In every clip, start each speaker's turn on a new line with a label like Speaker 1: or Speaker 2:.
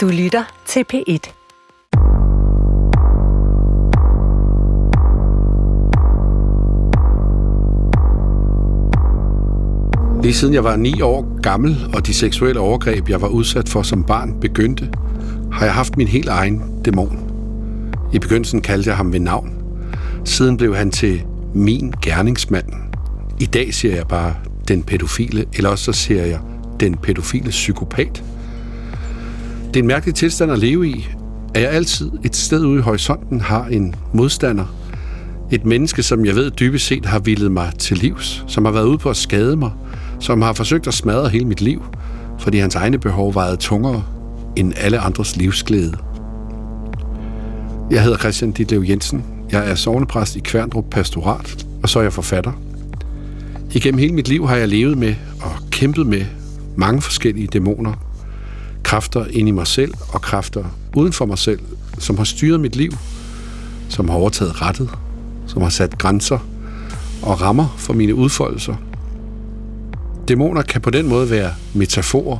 Speaker 1: Du lytter til P1.
Speaker 2: Lige siden jeg var 9 år gammel, og de seksuelle overgreb, jeg var udsat for som barn, begyndte, har jeg haft min helt egen dæmon. I begyndelsen kaldte jeg ham ved navn. Siden blev han til min gerningsmand. I dag siger jeg bare den pædofile, eller også så siger jeg den pædofile psykopat. Det er en mærkelig tilstand at leve i, at jeg altid et sted ude i horisonten har en modstander. Et menneske, som jeg ved dybest set har villet mig til livs, som har været ude på at skade mig, som har forsøgt at smadre hele mit liv, fordi hans egne behov vejede tungere end alle andres livsglæde. Jeg hedder Christian Ditlev Jensen. Jeg er sovnepræst i Kværndrup Pastorat, og så er jeg forfatter. Igennem hele mit liv har jeg levet med og kæmpet med mange forskellige dæmoner, kræfter ind i mig selv og kræfter uden for mig selv, som har styret mit liv, som har overtaget rettet, som har sat grænser og rammer for mine udfoldelser. Dæmoner kan på den måde være metaforer,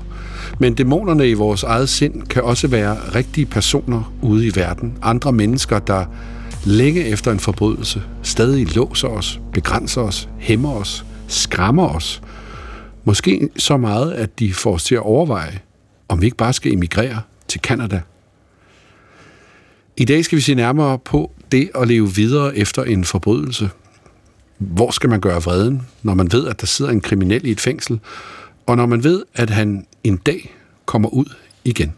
Speaker 2: men dæmonerne i vores eget sind kan også være rigtige personer ude i verden. Andre mennesker, der længe efter en forbrydelse stadig låser os, begrænser os, hæmmer os, skræmmer os. Måske så meget, at de får os til at overveje, om vi ikke bare skal emigrere til Kanada. I dag skal vi se nærmere på det at leve videre efter en forbrydelse. Hvor skal man gøre vreden, når man ved, at der sidder en kriminel i et fængsel, og når man ved, at han en dag kommer ud igen.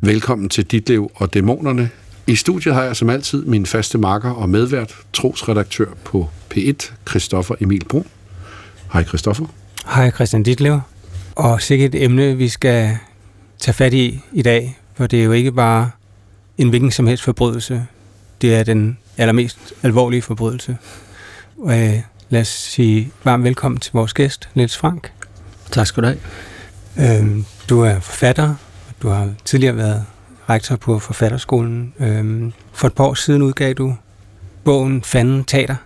Speaker 2: Velkommen til Ditlev og Dæmonerne. I studiet har jeg som altid min faste marker og medvært, trosredaktør på P1, Christoffer Emil Brun. Hej Christoffer.
Speaker 3: Hej Christian Ditlev. Og sikkert et emne, vi skal tage fat i i dag, for det er jo ikke bare en hvilken som helst forbrydelse. Det er den allermest alvorlige forbrydelse. Og øh, lad os sige varmt velkommen til vores gæst, Niels Frank.
Speaker 4: Tak skal du have.
Speaker 3: Øhm, du er forfatter. Du har tidligere været rektor på Forfatterskolen. Øhm, for et par år siden udgav du bogen Fanden Tater.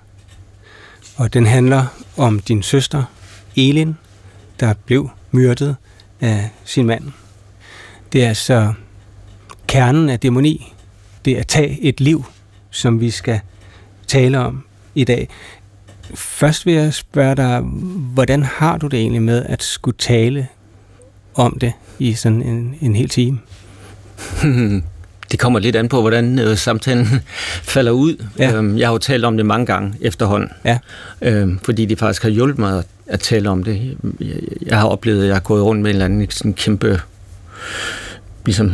Speaker 3: Og den handler om din søster, Elin, der blev myrdet af sin mand. Det er altså kernen af dæmoni. Det er at tage et liv, som vi skal tale om i dag. Først vil jeg spørge dig, hvordan har du det egentlig med at skulle tale om det i sådan en, en hel time?
Speaker 4: Det kommer lidt an på, hvordan øh, samtalen falder ud. Ja. Øhm, jeg har jo talt om det mange gange efterhånden,
Speaker 3: ja.
Speaker 4: øhm, fordi det faktisk har hjulpet mig at, tale om det. Jeg, har oplevet, at jeg har gået rundt med en eller anden sådan kæmpe, ligesom,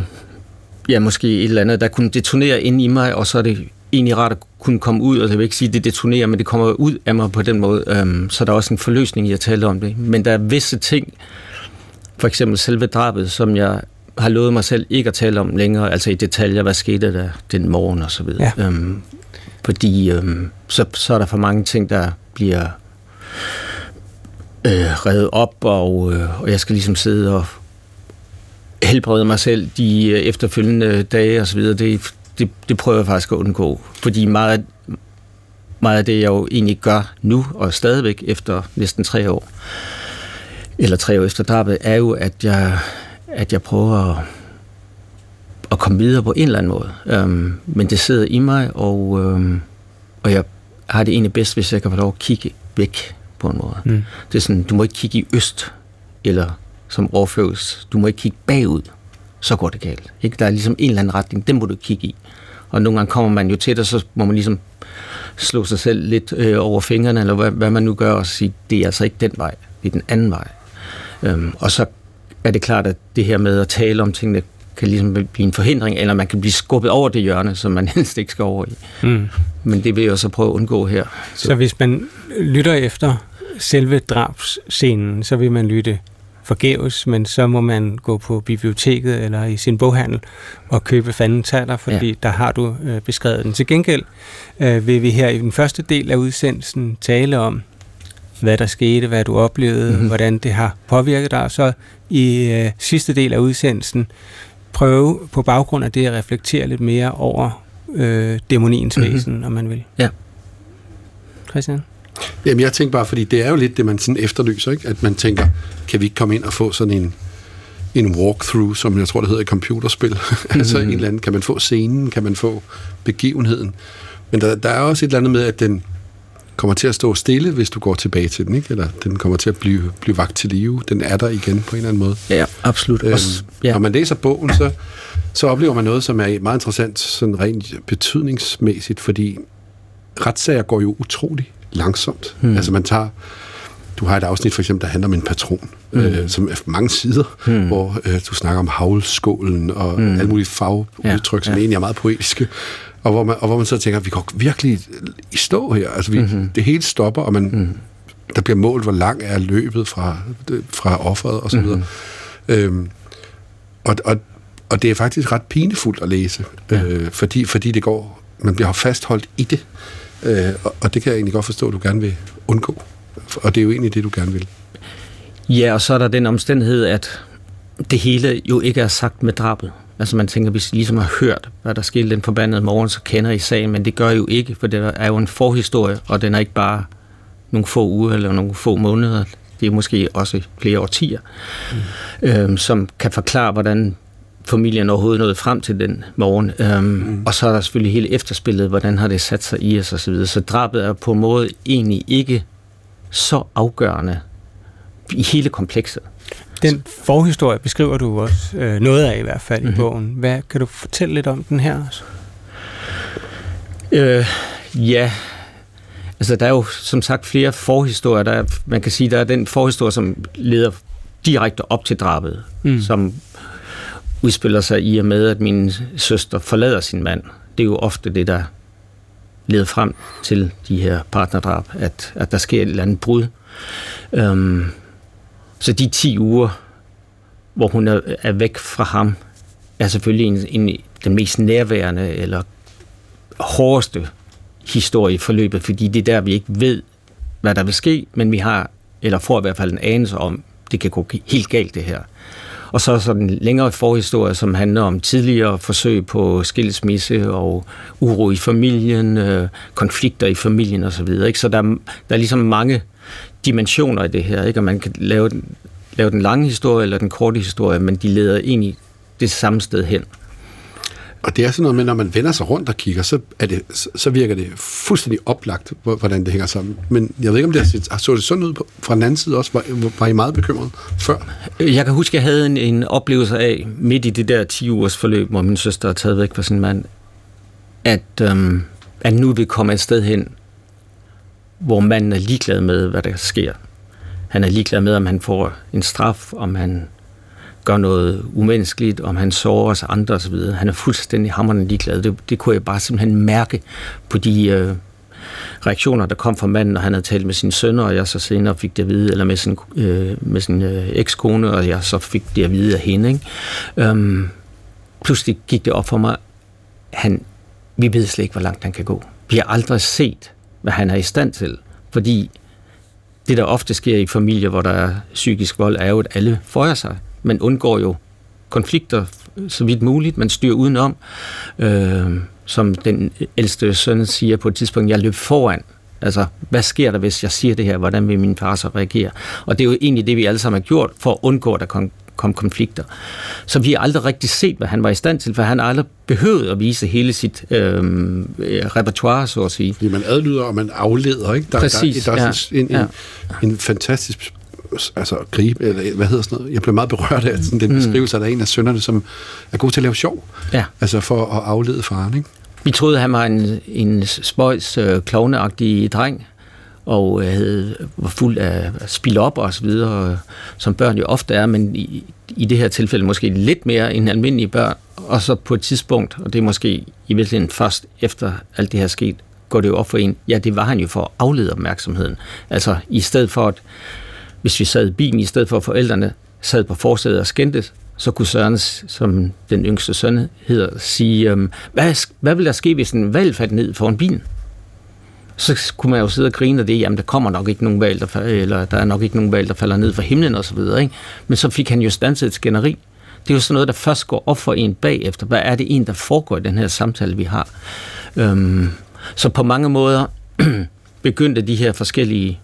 Speaker 4: ja, måske et eller andet, der kunne detonere ind i mig, og så er det egentlig rart at kunne komme ud, og jeg vil ikke sige, at det detonerer, men det kommer ud af mig på den måde. Øhm, så der er også en forløsning i at tale om det. Men der er visse ting, for eksempel selve drabet, som jeg har lovet mig selv ikke at tale om længere, altså i detaljer, hvad skete der den morgen og så videre. Ja. Øhm, fordi øhm, så, så er der for mange ting, der bliver øh, reddet op, og, øh, og jeg skal ligesom sidde og helbrede mig selv de øh, efterfølgende dage og så videre. Det, det, det prøver jeg faktisk at undgå, fordi meget, meget af det, jeg jo egentlig gør nu, og stadigvæk efter næsten tre år, eller tre år efter drabet, er jo, at jeg, at jeg prøver at, at komme videre på en eller anden måde. Um, men det sidder i mig, og, um, og jeg har det egentlig bedst, hvis jeg kan få lov at kigge væk på en måde. Mm. Det er sådan, du må ikke kigge i øst, eller som overføres, du må ikke kigge bagud, så går det galt. Ikke? Der er ligesom en eller anden retning, den må du kigge i. Og nogle gange kommer man jo til det, så må man ligesom slå sig selv lidt øh, over fingrene, eller hvad, hvad man nu gør, og sige, det er altså ikke den vej, det er den anden vej. Øhm, og så er det klart, at det her med at tale om tingene, kan ligesom blive en forhindring, eller man kan blive skubbet over det hjørne, som man helst ikke skal over i. Mm. Men det vil jeg så prøve at undgå her.
Speaker 3: Så. så hvis man lytter efter selve drabsscenen, så vil man lytte forgæves, men så må man gå på biblioteket eller i sin boghandel og købe fanden taler, fordi ja. der har du øh, beskrevet den. Til gengæld øh, vil vi her i den første del af udsendelsen tale om, hvad der skete, hvad du oplevede, mm-hmm. hvordan det har påvirket dig, og så i øh, sidste del af udsendelsen prøve på baggrund af det at reflektere lidt mere over øh, dæmoniens mm-hmm. væsen, om man vil.
Speaker 4: Ja.
Speaker 3: Christian?
Speaker 2: Jamen, jeg tænker bare, fordi det er jo lidt det, man sådan efterlyser, ikke? at man tænker, kan vi ikke komme ind og få sådan en, en walkthrough, som jeg tror, det hedder i computerspil. Mm-hmm. altså en eller anden, kan man få scenen, kan man få begivenheden. Men der, der er også et eller andet med, at den kommer til at stå stille, hvis du går tilbage til den, ikke? Eller den kommer til at blive, blive vagt til live. Den er der igen på en eller anden måde.
Speaker 4: Ja, absolut.
Speaker 2: Øhm, ja. Når man læser bogen, så, så oplever man noget, som er meget interessant, sådan rent betydningsmæssigt, fordi retssager går jo utrolig langsomt. Hmm. Altså man tager du har et afsnit for eksempel, der handler om en patron, mm. øh, som er mange sider, mm. hvor øh, du snakker om havlskålen og mm. alle mulige fagudtryk, ja, som ja. egentlig er meget poetiske. Og hvor, man, og hvor man så tænker, vi går virkelig i stå her. Altså, vi, mm-hmm. det hele stopper, og man, mm. der bliver målt, hvor lang er løbet fra, fra offeret og så videre. Mm-hmm. Øhm, og, og, og det er faktisk ret pinefuldt at læse, ja. øh, fordi, fordi det går, man bliver fastholdt i det. Øh, og, og det kan jeg egentlig godt forstå, at du gerne vil undgå. Og det er jo egentlig det, du gerne vil.
Speaker 4: Ja, og så er der den omstændighed, at det hele jo ikke er sagt med drabet. Altså man tænker, hvis I ligesom har hørt, hvad der skete den forbandede morgen, så kender I sagen, men det gør I jo ikke, for det er jo en forhistorie, og den er ikke bare nogle få uger eller nogle få måneder. Det er måske også flere årtier, mm. øhm, som kan forklare, hvordan familien overhovedet nåede frem til den morgen. Øhm, mm. Og så er der selvfølgelig hele efterspillet, hvordan har det sat sig i os osv. Så, videre. så drabet er på en måde egentlig ikke så afgørende i hele komplekset.
Speaker 3: Den forhistorie beskriver du også øh, noget af i hvert fald mm-hmm. i mhm. bogen. Hvad Kan du fortælle lidt om den her? Også?
Speaker 4: Øh, ja, altså der er jo som sagt flere forhistorier. Der er, man kan sige, der er den forhistorie, som leder direkte op til drabet, mm. som udspiller sig i og med, at min søster forlader sin mand. Det er jo ofte det, der leder frem til de her partnerdrab, at, at der sker et eller andet brud. Øhm, så de 10 uger, hvor hun er, er væk fra ham, er selvfølgelig en, en, den mest nærværende eller hårdeste historie i forløbet, fordi det er der, vi ikke ved, hvad der vil ske, men vi har, eller får i hvert fald en anelse om, det kan gå helt galt det her. Og så sådan en længere forhistorie, som handler om tidligere forsøg på skilsmisse og uro i familien, øh, konflikter i familien osv. Så, videre, ikke? så der, der er ligesom mange dimensioner i det her, ikke? og man kan lave den, lave den lange historie eller den korte historie, men de leder egentlig det samme sted hen.
Speaker 2: Og det er sådan noget med, når man vender sig rundt og kigger, så, er det, så virker det fuldstændig oplagt, hvordan det hænger sammen. Men jeg ved ikke, om det har, så det sådan ud på, fra den anden side også? Var, var I meget bekymret før?
Speaker 4: Jeg kan huske, at jeg havde en, en oplevelse af, midt i det der 10 ugers forløb, hvor min søster er taget væk fra sin mand, at, øhm, at nu vil komme et sted hen, hvor manden er ligeglad med, hvad der sker. Han er ligeglad med, om han får en straf, om han gør noget umenneskeligt, om han sårer os andre osv. Han er fuldstændig hammerende ligeglad. Det, det kunne jeg bare simpelthen mærke på de øh, reaktioner, der kom fra manden, når han havde talt med sine sønner, og jeg så senere fik det at vide, eller med sin, øh, med sin øh, ekskone, og jeg så fik det at vide af hende. Ikke? Øhm, pludselig gik det op for mig, han, vi ved slet ikke, hvor langt han kan gå. Vi har aldrig set, hvad han er i stand til, fordi det, der ofte sker i familier, hvor der er psykisk vold, er jo, at alle føjer sig man undgår jo konflikter så vidt muligt. Man styrer udenom. Øh, som den ældste søn siger på et tidspunkt, jeg løb foran. Altså, hvad sker der, hvis jeg siger det her? Hvordan vil min far så reagere? Og det er jo egentlig det, vi alle sammen har gjort, for at undgå, at der kom, konflikter. Så vi har aldrig rigtig set, hvad han var i stand til, for han aldrig behøvet at vise hele sit øh, repertoire, så at sige.
Speaker 2: Fordi man adlyder, og man afleder, ikke? Der,
Speaker 4: Præcis,
Speaker 2: der, der er ja, en, en, ja. en, en fantastisk altså gribe, eller hvad hedder sådan noget. Jeg blev meget berørt af sådan den mm. beskrivelse, at der er en af sønderne, som er god til at lave sjov.
Speaker 4: Ja.
Speaker 2: Altså for at aflede faren, ikke?
Speaker 4: Vi troede, han var en, en spøjs, øh, klovneagtig dreng, og øh, havde, var fuld af spil op og så videre, som børn jo ofte er, men i, i det her tilfælde måske lidt mere end almindelige børn. Og så på et tidspunkt, og det er måske i virkeligheden først efter alt det her sket, går det jo op for en, ja, det var han jo for at aflede opmærksomheden. Altså, i stedet for at hvis vi sad i bilen, i stedet for at forældrene sad på forsædet og skændtes, så kunne Søren, som den yngste søn hedder, sige, øhm, hvad, hvad vil der ske, hvis en valg faldt ned foran bilen? Så kunne man jo sidde og grine af det, jamen der kommer nok ikke nogen valg, der, falder, eller der er nok ikke nogen valg, der falder ned fra himlen og så videre, ikke? Men så fik han jo stanset et skænderi. Det er jo sådan noget, der først går op for en bagefter. Hvad er det en, der foregår i den her samtale, vi har? Øhm, så på mange måder begyndte de her forskellige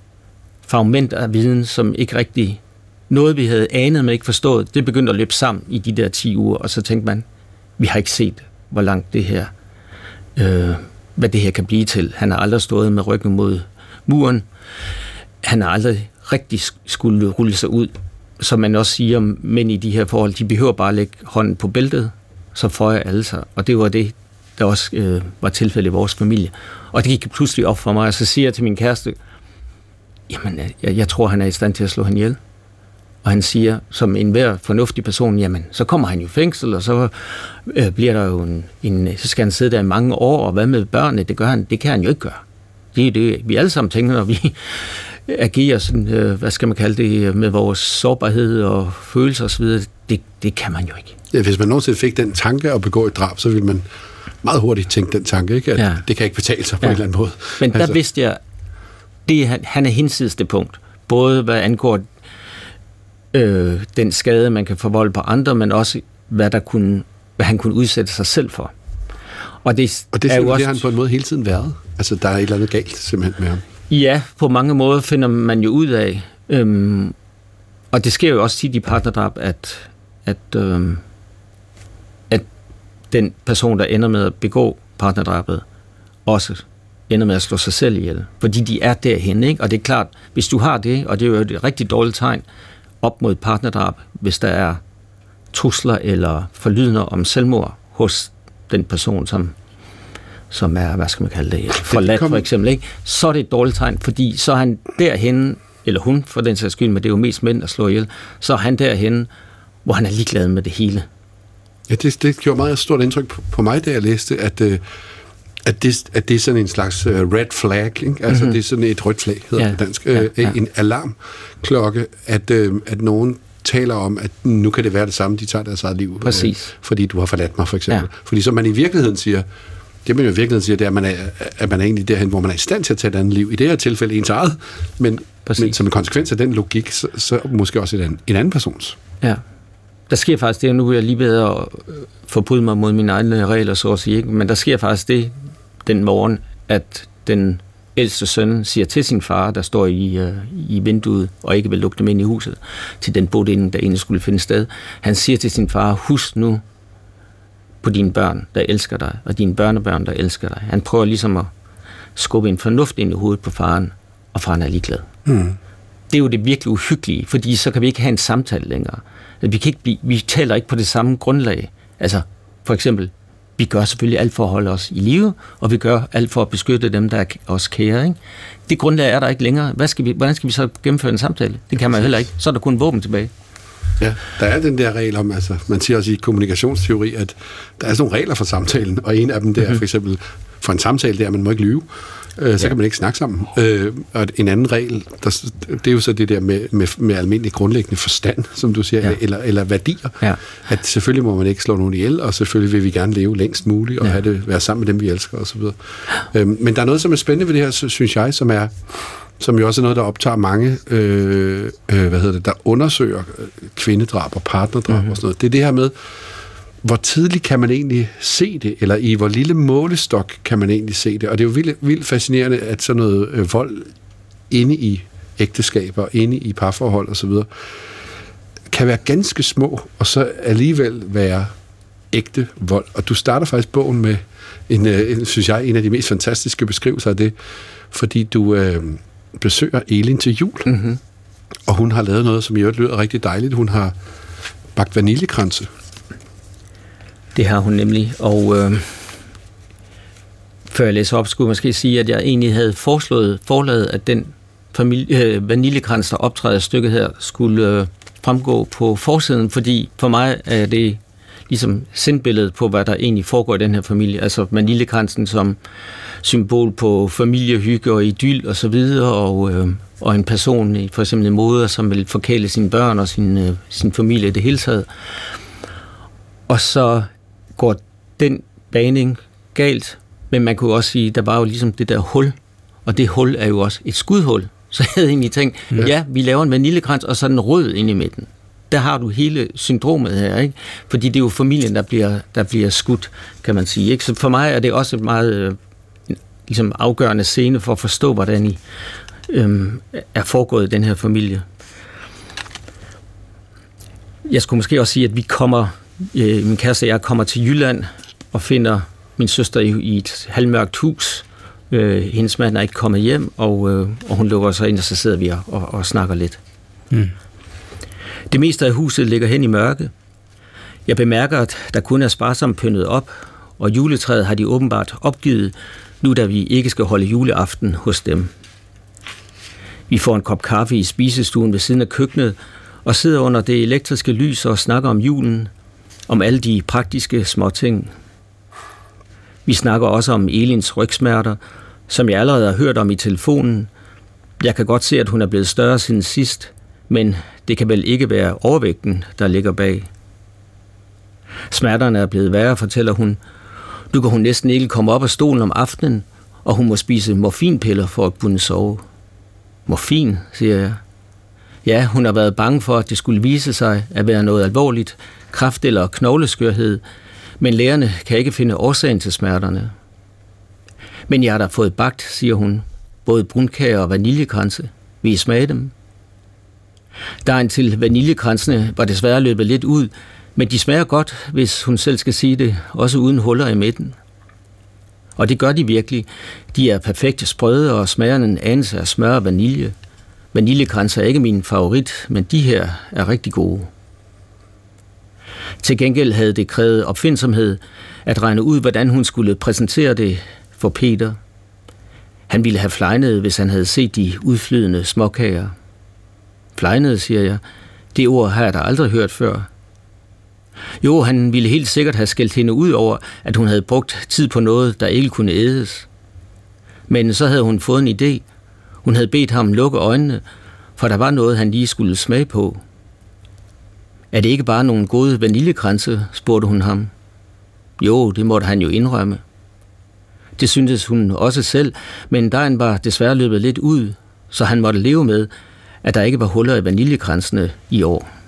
Speaker 4: fragmenter af viden, som ikke rigtig noget, vi havde anet, men ikke forstået, det begyndte at løbe sammen i de der 10 uger, og så tænkte man, vi har ikke set, hvor langt det her, øh, hvad det her kan blive til. Han har aldrig stået med ryggen mod muren. Han har aldrig rigtig skulle rulle sig ud. Som man også siger, men i de her forhold, de behøver bare at lægge hånden på bæltet, så føjer alle sig. Og det var det, der også øh, var tilfældet i vores familie. Og det gik pludselig op for mig, og så siger jeg til min kæreste, jamen, øh, jeg, jeg tror, han er i stand til at slå hende ihjel. Og han siger, som en hver fornuftig person, jamen, så kommer han jo i fængsel, og så øh, bliver der jo en, en, så skal han sidde der i mange år, og hvad med børnene? Det, gør han, det kan han jo ikke gøre. Det er det, vi alle sammen tænker, når vi agerer sådan, øh, hvad skal man kalde det, med vores sårbarhed og følelser osv. Det, det kan man jo ikke.
Speaker 2: Ja, hvis man nogensinde fik den tanke at begå et drab, så ville man meget hurtigt tænke den tanke, ikke? at ja. det kan ikke betale sig på ja. en eller anden måde.
Speaker 4: Men der altså. vidste jeg, det, han er hinsides det punkt. Både hvad angår øh, den skade, man kan forvolde på andre, men også hvad, der kunne, hvad han kunne udsætte sig selv for.
Speaker 2: Og det, og det, er jo også, det har han på en måde hele tiden været. Altså, der er et eller andet galt simpelthen med ham.
Speaker 4: Ja, på mange måder finder man jo ud af. Øhm, og det sker jo også tit i partnerdrab, at, at, øhm, at den person, der ender med at begå partnerdrabet, også ender med at slå sig selv ihjel. Fordi de er derhen, ikke? Og det er klart, hvis du har det, og det er jo et rigtig dårligt tegn, op mod partnerdrab, hvis der er trusler eller forlydender om selvmord hos den person, som, som er, hvad skal man kalde det, forladt for eksempel, ikke? så er det et dårligt tegn, fordi så er han derhen, eller hun for den sags skyld, men det er jo mest mænd, der slår ihjel, så er han derhen, hvor han er ligeglad med det hele.
Speaker 2: Ja, det, det gjorde meget stort indtryk på, på mig, da jeg læste, at, øh, at, det, at det er sådan en slags uh, red flag, ikke? altså mm-hmm. det er sådan et rødt flag, hedder ja. det dansk, ja, ja. en alarmklokke, at, uh, at nogen taler om, at nu kan det være det samme, de tager deres eget liv,
Speaker 4: Præcis.
Speaker 2: Øh, fordi du har forladt mig, for eksempel. Ja. Fordi så man i virkeligheden siger, det man jo i virkeligheden siger, det er, at man er, at man er egentlig derhen, hvor man er i stand til at tage et andet liv. I det her tilfælde ens eget, men, men som en konsekvens af den logik, så, så måske også en, en anden persons.
Speaker 4: Ja. Der sker faktisk det, og nu er jeg lige ved at forbryde mig mod mine egne regler, så at sige, ikke? men der sker faktisk det den morgen, at den ældste søn siger til sin far, der står i, øh, i vinduet og ikke vil lukke dem ind i huset, til den bodinde, der egentlig skulle finde sted. Han siger til sin far, husk nu på dine børn, der elsker dig, og dine børnebørn, der elsker dig. Han prøver ligesom at skubbe en fornuft ind i hovedet på faren, og faren er ligeglad. Mm. Det er jo det virkelig uhyggelige, fordi så kan vi ikke have en samtale længere. Vi, kan ikke blive, vi taler ikke på det samme grundlag. Altså, for eksempel, vi gør selvfølgelig alt for at holde os i live, og vi gør alt for at beskytte dem, der er os kære. Ikke? Det grundlag er der ikke længere. Hvad skal vi, hvordan skal vi så gennemføre en samtale? Det kan man heller ikke. Så er der kun våben tilbage.
Speaker 2: Ja, der er den der regel om, altså, man siger også i kommunikationsteori, at der er sådan nogle regler for samtalen, og en af dem der er mhm. for eksempel, for en samtale, der er, at man må ikke lyve øh, så ja. kan man ikke snakke sammen. Øh, og en anden regel, der, det er jo så det der med, med, med almindelig grundlæggende forstand, som du siger, ja. eller, eller værdier. Ja. At selvfølgelig må man ikke slå nogen ihjel, og selvfølgelig vil vi gerne leve længst muligt, og ja. have det, være sammen med dem, vi elsker osv. Øh, men der er noget, som er spændende ved det her, synes jeg, som er som jo også er noget, der optager mange, øh, øh, hvad hedder det, der undersøger kvindedrab og partnerdrab mm-hmm. og sådan noget. Det er det her med, hvor tidligt kan man egentlig se det, eller i hvor lille målestok kan man egentlig se det? Og det er jo vildt, vildt fascinerende, at sådan noget øh, vold inde i ægteskaber, inde i parforhold osv., kan være ganske små, og så alligevel være ægte vold. Og du starter faktisk bogen med en, øh, en synes jeg, en af de mest fantastiske beskrivelser af det, fordi du øh, besøger Elin til jul, mm-hmm. og hun har lavet noget, som i øvrigt lyder rigtig dejligt. Hun har bagt vaniljekranse.
Speaker 4: Det har hun nemlig, og øh, før jeg læser op, skulle jeg måske sige, at jeg egentlig havde foreslået forladet, at den familie, øh, vaniljekrans, der optræder i stykket her, skulle øh, fremgå på forsiden, fordi for mig er det ligesom sindbilledet på, hvad der egentlig foregår i den her familie. Altså vaniljekransen som symbol på familiehygge og idyll og så videre, og, øh, og en person, for eksempel en moder, som vil forkæle sine børn og sin, øh, sin familie i det hele taget. Og så går den baning galt, men man kunne også sige, der var jo ligesom det der hul, og det hul er jo også et skudhul. Så jeg havde egentlig tænkt, ja, ja vi laver en vaniljekrans, og så en rød ind i midten. Der har du hele syndromet her, ikke? Fordi det er jo familien, der bliver, der bliver skudt, kan man sige. Ikke? Så for mig er det også et meget øh, ligesom afgørende scene for at forstå, hvordan I øh, er foregået i den her familie. jeg skulle måske også sige, at vi kommer, øh, min kæreste og jeg kommer til Jylland og finder min søster i, i et halvmørkt hus. Øh, hendes mand er ikke kommet hjem, og, øh, og hun lukker sig ind, og så sidder vi og, og, og snakker lidt. Mm. Det meste af huset ligger hen i mørke. Jeg bemærker, at der kun er sparsomt pyntet op, og juletræet har de åbenbart opgivet, nu da vi ikke skal holde juleaften hos dem. Vi får en kop kaffe i spisestuen ved siden af køkkenet, og sidder under det elektriske lys og snakker om julen, om alle de praktiske småting. Vi snakker også om Elins rygsmerter, som jeg allerede har hørt om i telefonen. Jeg kan godt se, at hun er blevet større siden sidst, men det kan vel ikke være overvægten, der ligger bag. Smerterne er blevet værre, fortæller hun. Nu kan hun næsten ikke komme op af stolen om aftenen, og hun må spise morfinpiller for at kunne sove. Morfin, siger jeg. Ja, hun har været bange for, at det skulle vise sig at være noget alvorligt, kraft eller knogleskørhed, men lægerne kan ikke finde årsagen til smerterne. Men jeg har da fået bagt, siger hun, både brunkager og vaniljekranse. Vi smage dem? Dejen til vaniljekransene var desværre løbet lidt ud, men de smager godt, hvis hun selv skal sige det, også uden huller i midten. Og det gør de virkelig. De er perfekt sprøde og smager en anelse af smør og vanilje. Vaniljekranser er ikke min favorit, men de her er rigtig gode. Til gengæld havde det krævet opfindsomhed at regne ud, hvordan hun skulle præsentere det for Peter. Han ville have flejnet, hvis han havde set de udflydende småkager. Flejnet, siger jeg. Det ord har jeg da aldrig hørt før. Jo, han ville helt sikkert have skældt hende ud over, at hun havde brugt tid på noget, der ikke kunne ædes. Men så havde hun fået en idé. Hun havde bedt ham lukke øjnene, for der var noget, han lige skulle smage på. Er det ikke bare nogle gode vaniljekranse, spurgte hun ham. Jo, det måtte han jo indrømme. Det syntes hun også selv, men dejen var desværre løbet lidt ud, så han måtte leve med, at der ikke var huller i vaniljekransene i år.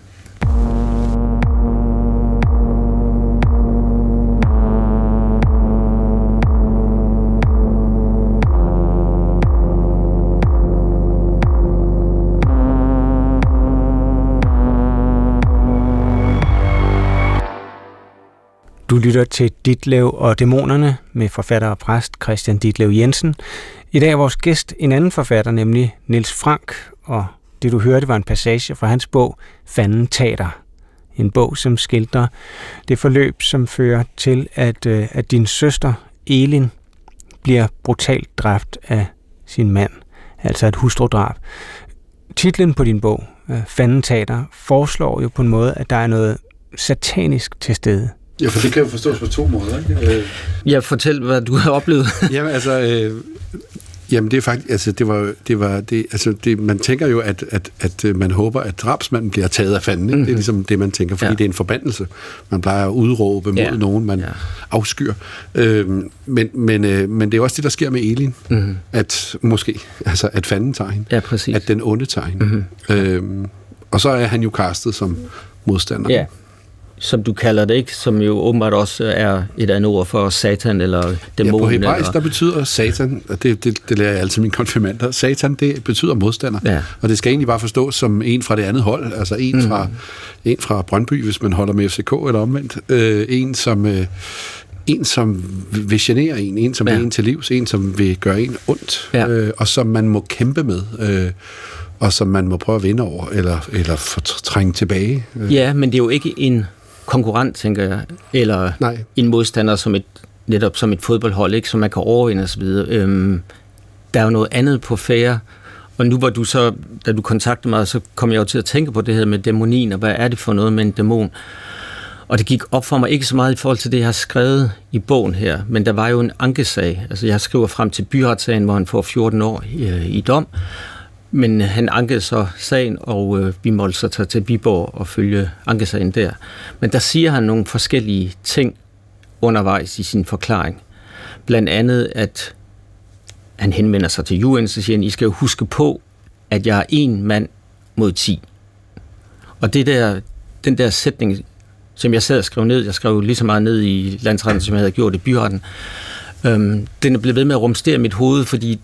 Speaker 3: Lytter til Ditlev og Dæmonerne med forfatter og præst Christian Ditlev Jensen. I dag er vores gæst en anden forfatter, nemlig Niels Frank, og det du hørte var en passage fra hans bog Fanden Tater. En bog, som skildrer det forløb, som fører til, at, øh, at din søster Elin bliver brutalt dræbt af sin mand, altså et hustrudrab. Titlen på din bog, øh, Fanden Tater, foreslår jo på en måde, at der er noget satanisk til stede
Speaker 2: Ja, for det kan jo forstås på to måder, ikke? Øh,
Speaker 4: ja, fortæl, hvad du har oplevet.
Speaker 2: jamen, altså... Øh, Jamen det er faktisk, altså det var, det var, det, altså det, man tænker jo, at, at, at øh, man håber, at drabsmanden bliver taget af fanden. Mm-hmm. Det er mhm. ligesom det, man tænker, fordi ja. det er en forbandelse. Man plejer at udråbe mod ja. nogen, man ja. afskyr. Øhm, men, men, øh, men det er også det, der sker med Elin. Mm-hmm. At måske, altså at fanden tager hende.
Speaker 4: Ja, præcis.
Speaker 2: At den onde tager hende. Mm-hmm. Øhm, og så er han jo kastet som modstander.
Speaker 4: Ja som du kalder det, ikke? som jo åbenbart også er et andet ord for satan eller dæmon. Ja, på
Speaker 2: hebraisk, eller... der betyder satan, og det, det, det lærer jeg altid mine konfirmander, satan, det betyder modstander. Ja. Og det skal egentlig bare forstås som en fra det andet hold, altså en, mm. fra, en fra Brøndby, hvis man holder med FCK eller omvendt. Øh, en, som... Øh, en, som vil genere en, en, som ja. er en til livs, en, som vil gøre en ondt, ja. øh, og som man må kæmpe med. Øh, og som man må prøve at vinde over, eller, eller fortrænge tilbage.
Speaker 4: Ja, men det er jo ikke en konkurrent, tænker jeg, eller Nej. en modstander som et, netop som et fodboldhold, ikke, som man kan overvinde osv. Øhm, der er jo noget andet på færre, og nu var du så, da du kontaktede mig, så kom jeg jo til at tænke på det her med dæmonien, og hvad er det for noget med en dæmon? Og det gik op for mig ikke så meget i forhold til det, jeg har skrevet i bogen her, men der var jo en ankesag. Altså jeg skriver frem til byretssagen, hvor han får 14 år i, øh, i dom, men øh, han ankede så sagen, og øh, vi måtte så tage til Viborg og følge ankesagen der. Men der siger han nogle forskellige ting undervejs i sin forklaring. Blandt andet, at han henvender sig til UN, så siger han, I skal jo huske på, at jeg er en mand mod ti. Og det der, den der sætning, som jeg sad og skrev ned, jeg skrev lige så meget ned i landsretten, som jeg havde gjort i byretten, øhm, den er blevet ved med at rumstere mit hoved, fordi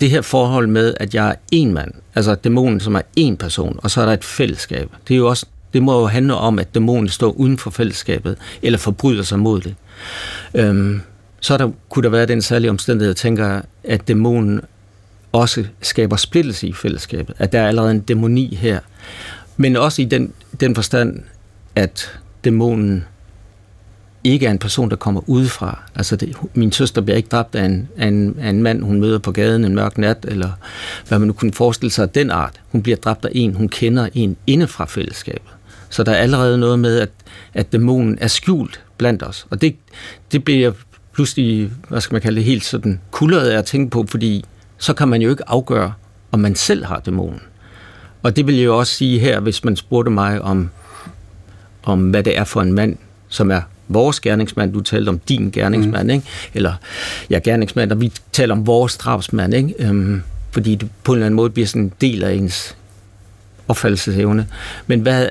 Speaker 4: det her forhold med, at jeg er en mand, altså dæmonen, som er en person, og så er der et fællesskab, det er jo også Det må jo handle om, at dæmonen står uden for fællesskabet, eller forbryder sig mod det. Øhm, så der, kunne der være den særlige omstændighed, jeg tænker, at dæmonen også skaber splittelse i fællesskabet. At der er allerede en dæmoni her. Men også i den, den forstand, at dæmonen ikke er en person, der kommer udefra. Altså, det, min søster bliver ikke dræbt af en, af, en, af en mand, hun møder på gaden en mørk nat, eller hvad man nu kunne forestille sig af den art. Hun bliver dræbt af en, hun kender en indefra fællesskabet. Så der er allerede noget med, at, at dæmonen er skjult blandt os. Og det, det bliver jeg pludselig, hvad skal man kalde det, helt sådan kuldret af at tænke på, fordi så kan man jo ikke afgøre, om man selv har dæmonen. Og det vil jeg jo også sige her, hvis man spurgte mig om, om hvad det er for en mand, som er vores gerningsmand, du talte om din gerningsmand, mm. ikke? eller ja, gerningsmand, og vi taler om vores drabsmand, ikke? Øhm, fordi det på en eller anden måde bliver sådan en del af ens opfattelsesevne. Men hvad,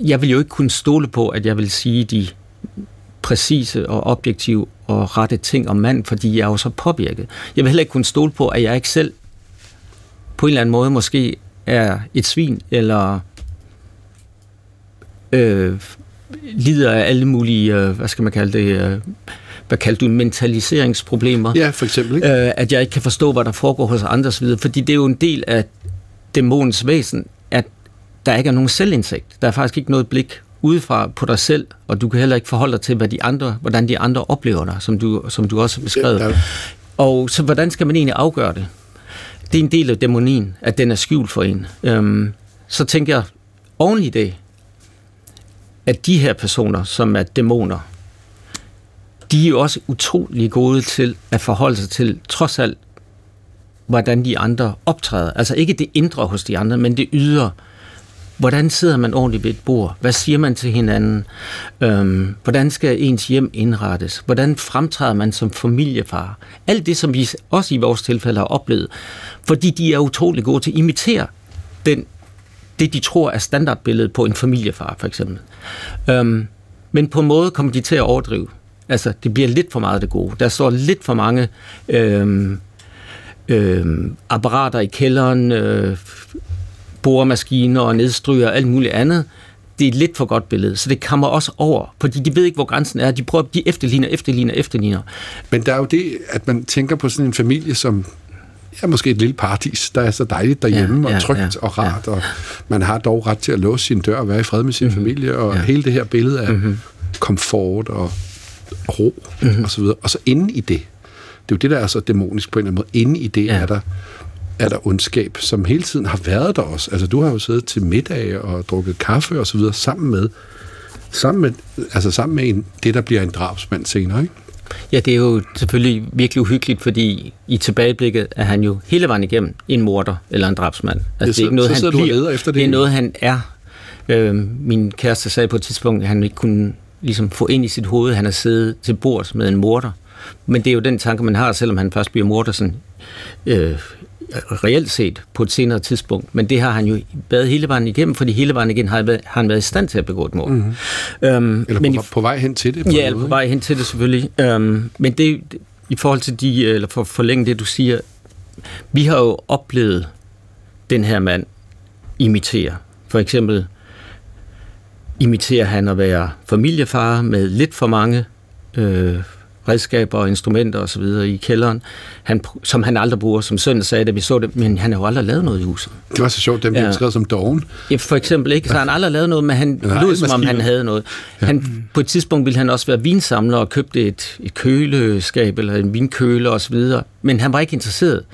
Speaker 4: jeg vil jo ikke kunne stole på, at jeg vil sige de præcise og objektive og rette ting om mand, fordi jeg er jo så påvirket. Jeg vil heller ikke kunne stole på, at jeg ikke selv på en eller anden måde måske er et svin, eller øh, lider af alle mulige, øh, hvad skal man kalde det, øh, hvad kalder du, mentaliseringsproblemer.
Speaker 2: Ja, for eksempel. Ikke?
Speaker 4: Øh, at jeg ikke kan forstå, hvad der foregår hos andre osv., fordi det er jo en del af dæmonens væsen, at der ikke er nogen selvindsigt. Der er faktisk ikke noget blik udefra på dig selv, og du kan heller ikke forholde dig til, hvad de andre, hvordan de andre oplever dig, som du, som du også har beskrevet. Ja, Og så hvordan skal man egentlig afgøre det? Det er en del af dæmonien, at den er skjult for en. Øhm, så tænker jeg, oven i det, at de her personer, som er dæmoner, de er jo også utrolig gode til at forholde sig til, trods alt, hvordan de andre optræder. Altså ikke det indre hos de andre, men det ydre. Hvordan sidder man ordentligt ved et bord? Hvad siger man til hinanden? Øhm, hvordan skal ens hjem indrettes? Hvordan fremtræder man som familiefar? Alt det, som vi også i vores tilfælde har oplevet. Fordi de er utrolig gode til at imitere den, det, de tror er standardbilledet på en familiefar, for eksempel. Øhm, men på en måde kommer de til at overdrive. Altså, det bliver lidt for meget det gode. Der står lidt for mange øhm, øhm, apparater i kælderen, øh, boremaskiner og nedstryger og alt muligt andet, det er et lidt for godt billede, så det kommer også over, fordi de ved ikke, hvor grænsen er. De prøver, de efterligner, efterligner, efterligner.
Speaker 2: Men der er jo det, at man tænker på sådan en familie, som ja, måske et lille paradis, der er så dejligt derhjemme, ja, ja, og trygt ja, og rart, ja. og man har dog ret til at låse sin dør og være i fred med sin mm-hmm. familie, og ja. hele det her billede af mm-hmm. komfort og ro, mm-hmm. og så videre. Og så inde i det, det er jo det, der er så dæmonisk på en eller anden måde, inde i det ja. er der er der ondskab, som hele tiden har været der også. Altså, du har jo siddet til middag og drukket kaffe og så videre sammen med, sammen med, altså sammen med en, det, der bliver en drabsmand senere, ikke?
Speaker 4: Ja, det er jo selvfølgelig virkelig uhyggeligt, fordi i tilbageblikket er han jo hele vejen igennem en morder eller en drabsmand. Altså, ja,
Speaker 2: så, det er ikke noget, han bliver, efter det.
Speaker 4: Det er noget, han er. Øh, min kæreste sagde på et tidspunkt, at han ikke kunne ligesom få ind i sit hoved, at han har siddet til bords med en morder. Men det er jo den tanke, man har, selvom han først bliver morder sådan, øh, reelt set på et senere tidspunkt. Men det har han jo været hele vejen igennem, fordi hele vejen igennem har, har han været i stand til at begå et mord. Mm-hmm.
Speaker 2: Øhm, eller men på, i, på vej hen til det?
Speaker 4: På ja, eller på vej hen til det selvfølgelig. Øhm, men det, i forhold til de, eller for at forlænge det, du siger, vi har jo oplevet den her mand imitere. For eksempel imiterer han at være familiefar med lidt for mange øh, redskaber og instrumenter osv. i kælderen, han, som han aldrig bruger. Som sønnen sagde, da vi så det, men han har jo aldrig lavet noget i huset.
Speaker 2: Det var så sjovt, dem blev skrevet som doven.
Speaker 4: Ja, for eksempel ikke. Så han aldrig lavet noget, men han lød som om han havde noget. Han, ja. På et tidspunkt ville han også være vinsamler og købte et, et køleskab eller en vinkøle osv., men han var ikke interesseret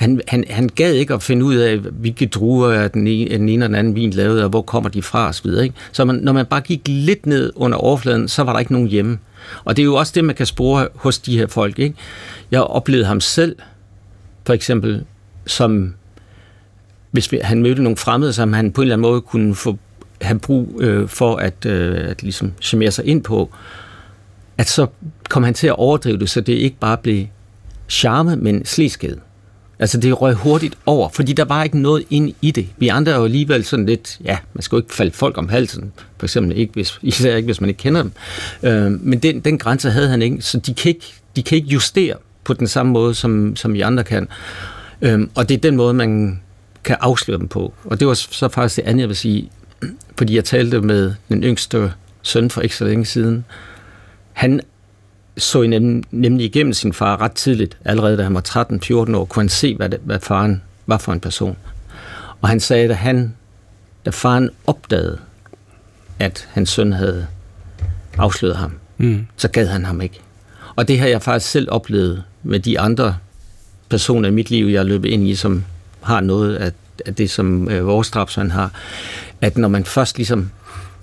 Speaker 4: han, han, han gad ikke at finde ud af, hvilke druer er den ene, den ene og den anden vin lavet, og hvor kommer de fra osv. Ikke? Så man, når man bare gik lidt ned under overfladen, så var der ikke nogen hjemme. Og det er jo også det, man kan spore hos de her folk. Ikke? Jeg oplevede ham selv, for eksempel, som hvis han mødte nogle fremmede, som han på en eller anden måde kunne få, have brug øh, for at, øh, at ligesom chimere sig ind på, at så kom han til at overdrive det, så det ikke bare blev charme, men sliskhed. Altså det røg hurtigt over, fordi der var ikke noget ind i det. Vi andre er jo alligevel sådan lidt, ja, man skal jo ikke falde folk om halsen, for eksempel ikke, hvis, især ikke, hvis man ikke kender dem. Øh, men den, den grænse havde han ikke, så de kan ikke, de kan ikke justere på den samme måde, som, som vi andre kan. Øh, og det er den måde, man kan afsløre dem på. Og det var så faktisk det andet, jeg vil sige. fordi jeg talte med den yngste søn for ikke så længe siden. Han så nem, nemlig igennem sin far ret tidligt, allerede da han var 13-14 år, kunne han se, hvad, det, hvad faren var for en person. Og han sagde, at han, da faren opdagede, at hans søn havde afsløret ham, mm. så gad han ham ikke. Og det har jeg faktisk selv oplevet med de andre personer i mit liv, jeg er løbet ind i, som har noget af, af det, som øh, vores drabsmand har, at når man først ligesom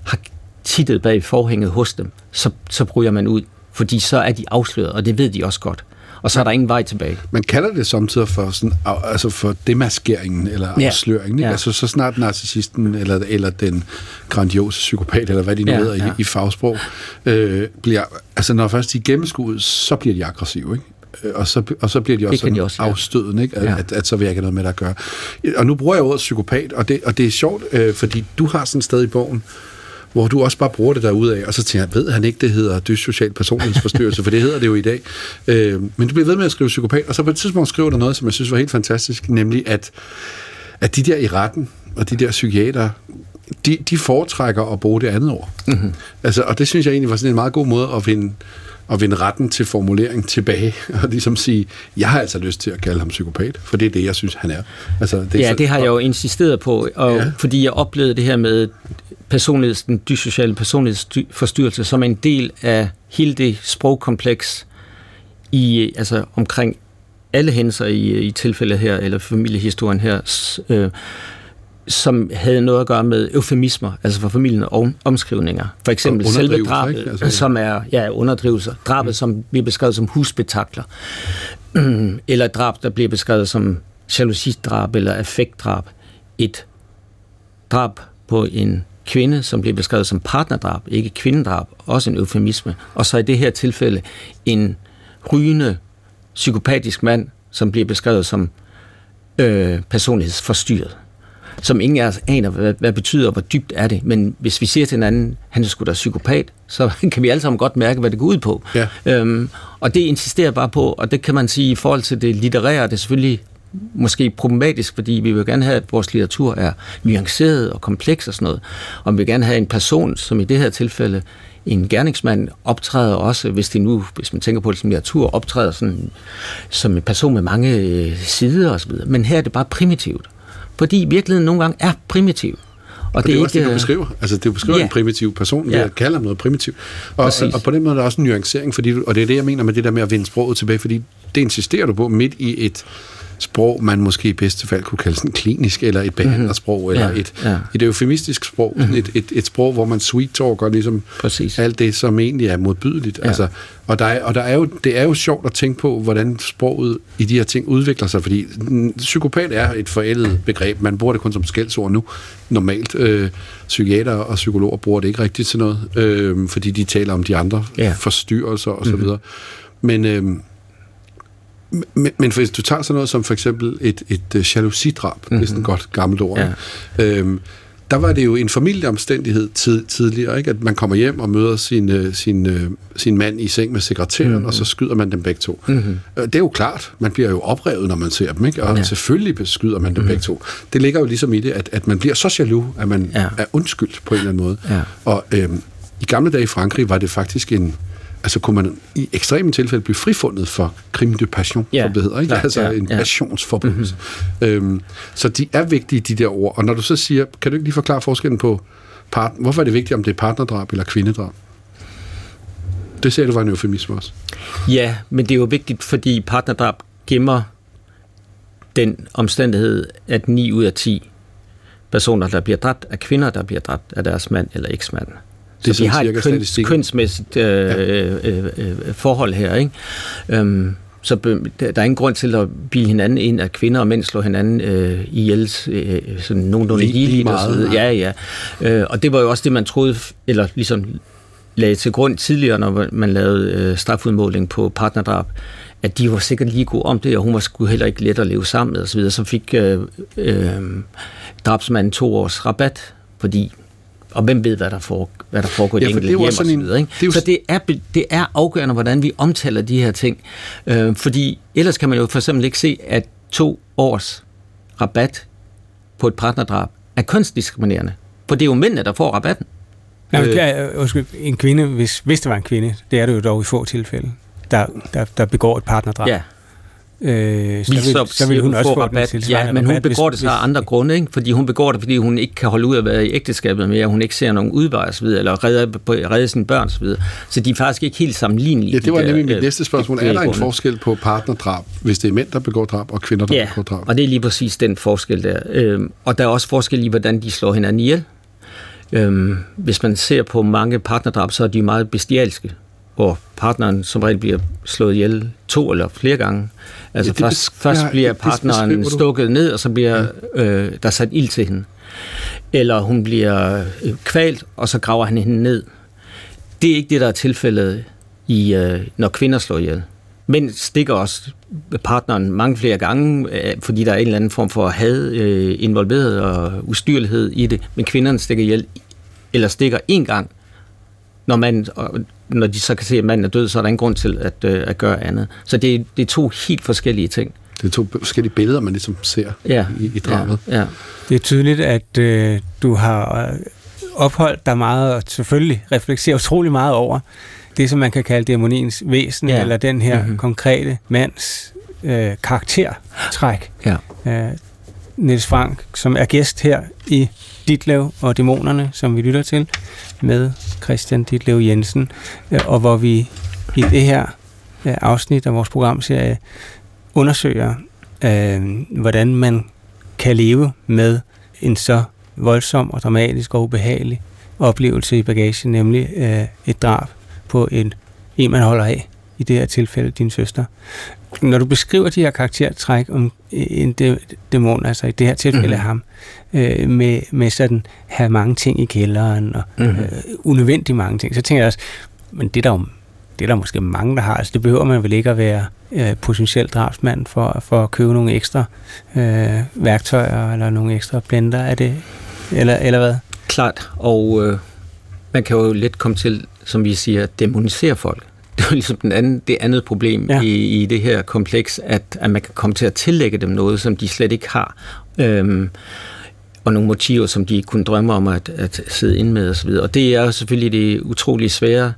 Speaker 4: har tittet bag forhænget hos dem, så, så bryder man ud, fordi så er de afsløret, og det ved de også godt. Og så er der ingen vej tilbage.
Speaker 2: Man kalder det samtidig for, sådan, altså for demaskeringen eller ja. afsløringen. Ja. Altså så snart narcissisten eller, eller den grandiose psykopat, eller hvad de nu ja, hedder ja. i, i fagsprog, øh, bliver, altså når først de gennemskuet, så bliver de aggressive, ikke? Øh, og så, og så bliver de også, de også ja. afstødende, ikke? At, ja. at, at så vil jeg ikke noget med det at gøre. Og nu bruger jeg ordet psykopat, og det, og det er sjovt, øh, fordi du har sådan et sted i bogen, hvor du også bare bruger det derude af, og så tænker jeg, ved han ikke, det hedder dyssocial personlighedsforstyrrelse, for det hedder det jo i dag. Øh, men du bliver ved med at skrive psykopat, og så på et tidspunkt skriver du noget, som jeg synes var helt fantastisk, nemlig at, at de der i retten, og de der psykiater, de, de foretrækker at bruge det andet ord. Mm-hmm. Altså, og det synes jeg egentlig var sådan en meget god måde at vinde, at vinde retten til formulering tilbage, og ligesom sige, jeg har altså lyst til at kalde ham psykopat, for det er det, jeg synes, han er.
Speaker 4: Altså, det er ja, så, det har jeg jo insisteret på, og ja. fordi jeg oplevede det her med personligheds, den dysociale personlighedsforstyrrelse som en del af hele det sprogkompleks i, altså omkring alle hændelser i, i tilfældet her, eller familiehistorien her, øh, som havde noget at gøre med eufemismer, altså for familien og omskrivninger. For eksempel selve drabet, altså, ja. som er ja, underdrivelser. Drabet, mm. som bliver beskrevet som husbetakler. eller drab, der bliver beskrevet som jalousidrab eller affektdrab. Et drab på en kvinde, som bliver beskrevet som partnerdrab, ikke kvindedrab, også en eufemisme. Og så i det her tilfælde en rygende, psykopatisk mand, som bliver beskrevet som øh, personlighedsforstyrret som ingen af os aner, hvad, hvad betyder, og hvor dybt er det. Men hvis vi siger til hinanden, han er sgu da psykopat, så kan vi alle sammen godt mærke, hvad det går ud på. Ja. Øhm, og det insisterer bare på, og det kan man sige i forhold til det litterære, det er selvfølgelig måske problematisk, fordi vi vil gerne have, at vores litteratur er nuanceret og kompleks og sådan noget. Og vi vil gerne have en person, som i det her tilfælde, en gerningsmand optræder også, hvis det nu, hvis man tænker på det som litteratur, optræder sådan, som en person med mange øh, sider osv. Men her er det bare primitivt. Fordi virkeligheden nogle gange er primitiv.
Speaker 2: Og, og det, det er også ikke, det, du beskriver. Altså, det beskriver ja. en primitiv person, ja. jeg kalder ham noget primitivt. Og, og, og, på den måde er der også en nuancering, fordi og det er det, jeg mener med det der med at vende sproget tilbage, fordi det insisterer du på midt i et sprog, man måske i bedste fald kunne kalde sådan klinisk, eller et behandlersprog, mm-hmm. eller ja, et, ja. et eufemistisk sprog, mm-hmm. et, et, et sprog, hvor man sweet talker ligesom Præcis. alt det, som egentlig er modbydeligt. Ja. Altså, og der er, og der er jo, det er jo sjovt at tænke på, hvordan sproget i de her ting udvikler sig, fordi psykopat er et forældet begreb. Man bruger det kun som skældsord nu, normalt. Øh, psykiater og psykologer bruger det ikke rigtigt til noget, øh, fordi de taler om de andre ja. forstyrrelser osv. Mm-hmm. Men... Øh, men, men hvis du tager sådan noget som for eksempel et, et uh, jalousidrab, mm-hmm. det er sådan et godt gammelt ord, ja. øhm, der var det jo en familieomstændighed tid, tidligere, ikke? at man kommer hjem og møder sin, uh, sin, uh, sin mand i seng med sekretæren, mm-hmm. og så skyder man dem begge to. Mm-hmm. Det er jo klart, man bliver jo oprevet, når man ser dem, ikke? og ja. selvfølgelig skyder man dem mm-hmm. begge to. Det ligger jo ligesom i det, at, at man bliver så jaloux, at man ja. er undskyldt på en eller anden måde. Ja. Og øhm, i gamle dage i Frankrig var det faktisk en altså kunne man i ekstreme tilfælde blive frifundet for crime de passion, ja, som det hedder, ikke? Klar, altså ja, en ja. passionsforbrydelse. Mm-hmm. Øhm, så de er vigtige, de der ord. Og når du så siger, kan du ikke lige forklare forskellen på, part, hvorfor er det vigtigt, om det er partnerdrab eller kvindedrab? Det ser du var en eufemisme også.
Speaker 4: Ja, men det er jo vigtigt, fordi partnerdrab gemmer den omstændighed, at 9 ud af 10 personer, der bliver dræbt, er kvinder, der bliver dræbt af deres mand eller eksmand. Det så vi har et køns, kønsmæssigt øh, ja. øh, øh, forhold her. Ikke? Øhm, så der er ingen grund til at blive hinanden ind, at kvinder og mænd slår hinanden øh, ihjel, øh, sådan nogenlunde lige, lige meget, Ja, ja. Øh, og det var jo også det, man troede, eller ligesom lagde til grund tidligere, når man lavede øh, strafudmåling på partnerdrab, at de var sikkert lige gode om det, og hun var sgu heller ikke let at leve sammen med, og så videre. Så fik øh, øh, drabsmanden to års rabat, fordi og hvem ved, hvad der, får, hvad der foregår i ja, det enkelte hjem og så videre. Ikke? Det jo... Så det er, det er afgørende, hvordan vi omtaler de her ting. Øh, fordi ellers kan man jo for eksempel ikke se, at to års rabat på et partnerdrab er kønsdiskriminerende. For det er jo mændene, der får rabatten.
Speaker 3: Nej, men, øh, undskyld, en kvinde, hvis, hvis det var en kvinde, det er det jo dog i få tilfælde, der, der, der begår et partnerdrab.
Speaker 4: Ja,
Speaker 3: Øh, så,
Speaker 4: vi
Speaker 3: vil,
Speaker 4: så,
Speaker 3: så vil hun også få
Speaker 4: rabat.
Speaker 3: den
Speaker 4: Ja, men hun begår det så af andre grunde, ikke? fordi hun begår det, fordi hun ikke kan holde ud at være i ægteskabet mere, hun ikke ser nogen udvej osv., eller redde, redde sine børn osv. Så de er faktisk ikke helt sammenlignelige.
Speaker 2: Ja, det var
Speaker 4: de der,
Speaker 2: nemlig mit
Speaker 4: øh,
Speaker 2: næste spørgsmål. Er der en forskel på partnerdrab, hvis det er mænd, der begår drab, og kvinder, der
Speaker 4: Ja,
Speaker 2: begår drab?
Speaker 4: og det er lige præcis den forskel der. Øhm, og der er også forskel i, hvordan de slår hinanden ihjel. Øhm, hvis man ser på mange partnerdrab, så er de meget bestialske, hvor partneren som regel bliver slået ihjel to eller flere gange. Altså
Speaker 2: Ja,
Speaker 4: ja,
Speaker 2: det
Speaker 4: først, først
Speaker 2: ja,
Speaker 4: bliver
Speaker 2: det
Speaker 4: partneren
Speaker 2: du.
Speaker 4: stukket ned, og så bliver øh, der sat ild til hende. Eller hun bliver øh, kvalt, og så graver han hende ned. Det er ikke det, der er tilfældet, i, øh, når kvinder slår ihjel. Mænd stikker også partneren mange flere gange, øh, fordi der er en eller anden form for had øh, involveret og ustyrlighed i det. Men kvinderne stikker ihjel, eller stikker en gang, når, man, og når de så kan se, at manden er død, så er der ingen grund til at, øh, at gøre andet. Så det, er- det er to helt forskellige ting.
Speaker 2: Det er to forskellige billeder, man ligesom ser
Speaker 4: Ja,
Speaker 2: i, i drabet.
Speaker 4: Ja, ja.
Speaker 3: Det er tydeligt, at øh, du har øh, opholdt dig meget, og selvfølgelig reflekterer utrolig meget over det, som man kan kalde demoniens væsen,
Speaker 4: Ja.
Speaker 3: eller den her
Speaker 4: Mhm.
Speaker 3: mm-hmm. konkrete mands øh, karaktertræk.
Speaker 4: ja.
Speaker 3: Øh, Niels Frank, som er gæst her i Ditlev og Dæmonerne, som vi lytter til, med Christian Ditlev Jensen, øh, og hvor vi i det her øh, afsnit af vores programserie undersøger, øh, hvordan man kan leve med en så voldsom og dramatisk og ubehagelig oplevelse i bagagen, nemlig øh, et drab på en, en, man holder af, i det her tilfælde din søster. Når du beskriver de her karaktertræk om en dæ- dæmon, altså i det her tilfælde mm-hmm. ham, øh, med, med sådan have mange ting i kælderen og mm-hmm. øh, unødvendigt mange ting, så tænker jeg også, men det er der jo det er der måske mange, der har. Altså, det behøver man vel ikke at være øh, potentiel drabsmand for, for at købe nogle ekstra øh, værktøjer eller nogle ekstra blender. Er det, eller, eller hvad?
Speaker 4: Klart, og øh, man kan jo let komme til, som vi siger, at demonisere folk. Det er jo ligesom den anden, det andet problem
Speaker 3: Ja.
Speaker 4: i, i det her kompleks, at, at man kan komme til at tillægge dem noget, som de slet ikke har. Øhm, og nogle motiver, som de kunne drømme om at, at sidde inde med osv. Og det er jo selvfølgelig det utrolig svære,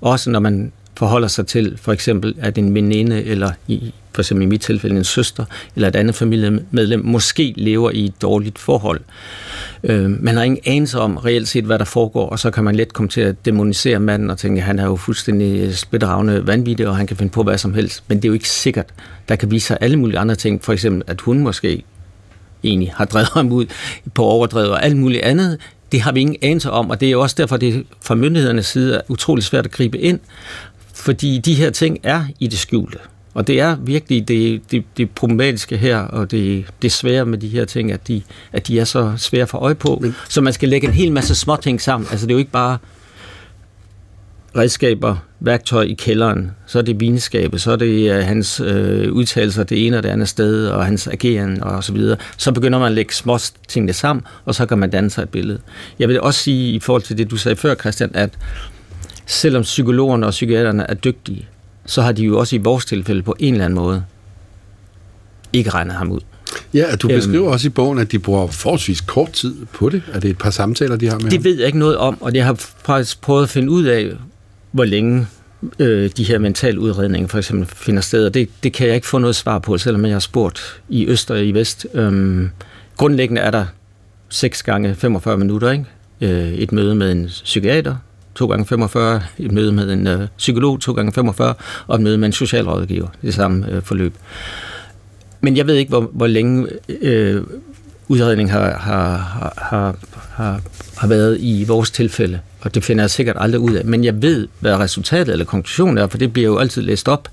Speaker 4: også når man forholder sig til for eksempel, at en veninde, eller i, for eksempel i mit tilfælde en søster, eller et andet familiemedlem, måske lever i et dårligt forhold. Øh, man har ingen anelse om reelt set, hvad der foregår, og så kan man let komme til at demonisere manden og tænke, at han er jo fuldstændig splitteravne vanvittig, og han kan finde på hvad som helst. Men det er jo ikke sikkert. Der kan vise sig alle mulige andre ting. For eksempel, at hun måske egentlig har drevet ham ud på overdrevet og alt muligt andet. Det har vi ingen anelse om, og det er jo også derfor, det fra myndighedernes side er utrolig svært at gribe ind, fordi de her ting er i det skjulte. Og det er virkelig det, det, det problematiske her, og det, det svære med de her ting, at de, at de er så svære for øje på. Men, så man skal lægge en hel masse små ting sammen. Altså det er jo ikke bare redskaber, værktøj i kælderen, så er det vinskabet, så er det uh, hans øh, udtalelser det ene og det andet sted, og hans ageren og så videre. Så begynder man at lægge små tingene sammen, og så kan man danne sig et billede. Jeg vil også sige, i forhold til det, du sagde før, Christian, at selvom psykologerne og psykiaterne er dygtige, så har de jo også i vores tilfælde på en eller anden måde ikke regnet ham ud.
Speaker 2: Ja, du
Speaker 4: Øhm.
Speaker 2: beskriver også i bogen, at de bruger forholdsvis kort tid på det. Er det et par samtaler, de har med ham?
Speaker 4: Det ved jeg ikke noget om, og jeg har faktisk prøvet at finde ud af, hvor længe øh, de her mentale udredninger for eksempel finder sted, og det, det kan jeg ikke få noget svar på, selvom jeg har spurgt i øst og i vest. Øhm, grundlæggende er der 6 gange 45 minutter, ikke? Øh, et møde med en psykiater, 2 gange 45, et møde med en øh, psykolog, 2 gange 45, og et møde med en socialrådgiver, det samme øh, forløb. Men jeg ved ikke, hvor, hvor længe øh, udredningen har, har, har, har, har, har været i vores tilfælde, og det finder jeg sikkert aldrig ud af. Men jeg ved, hvad resultatet eller konklusionen er, for det bliver jo altid læst op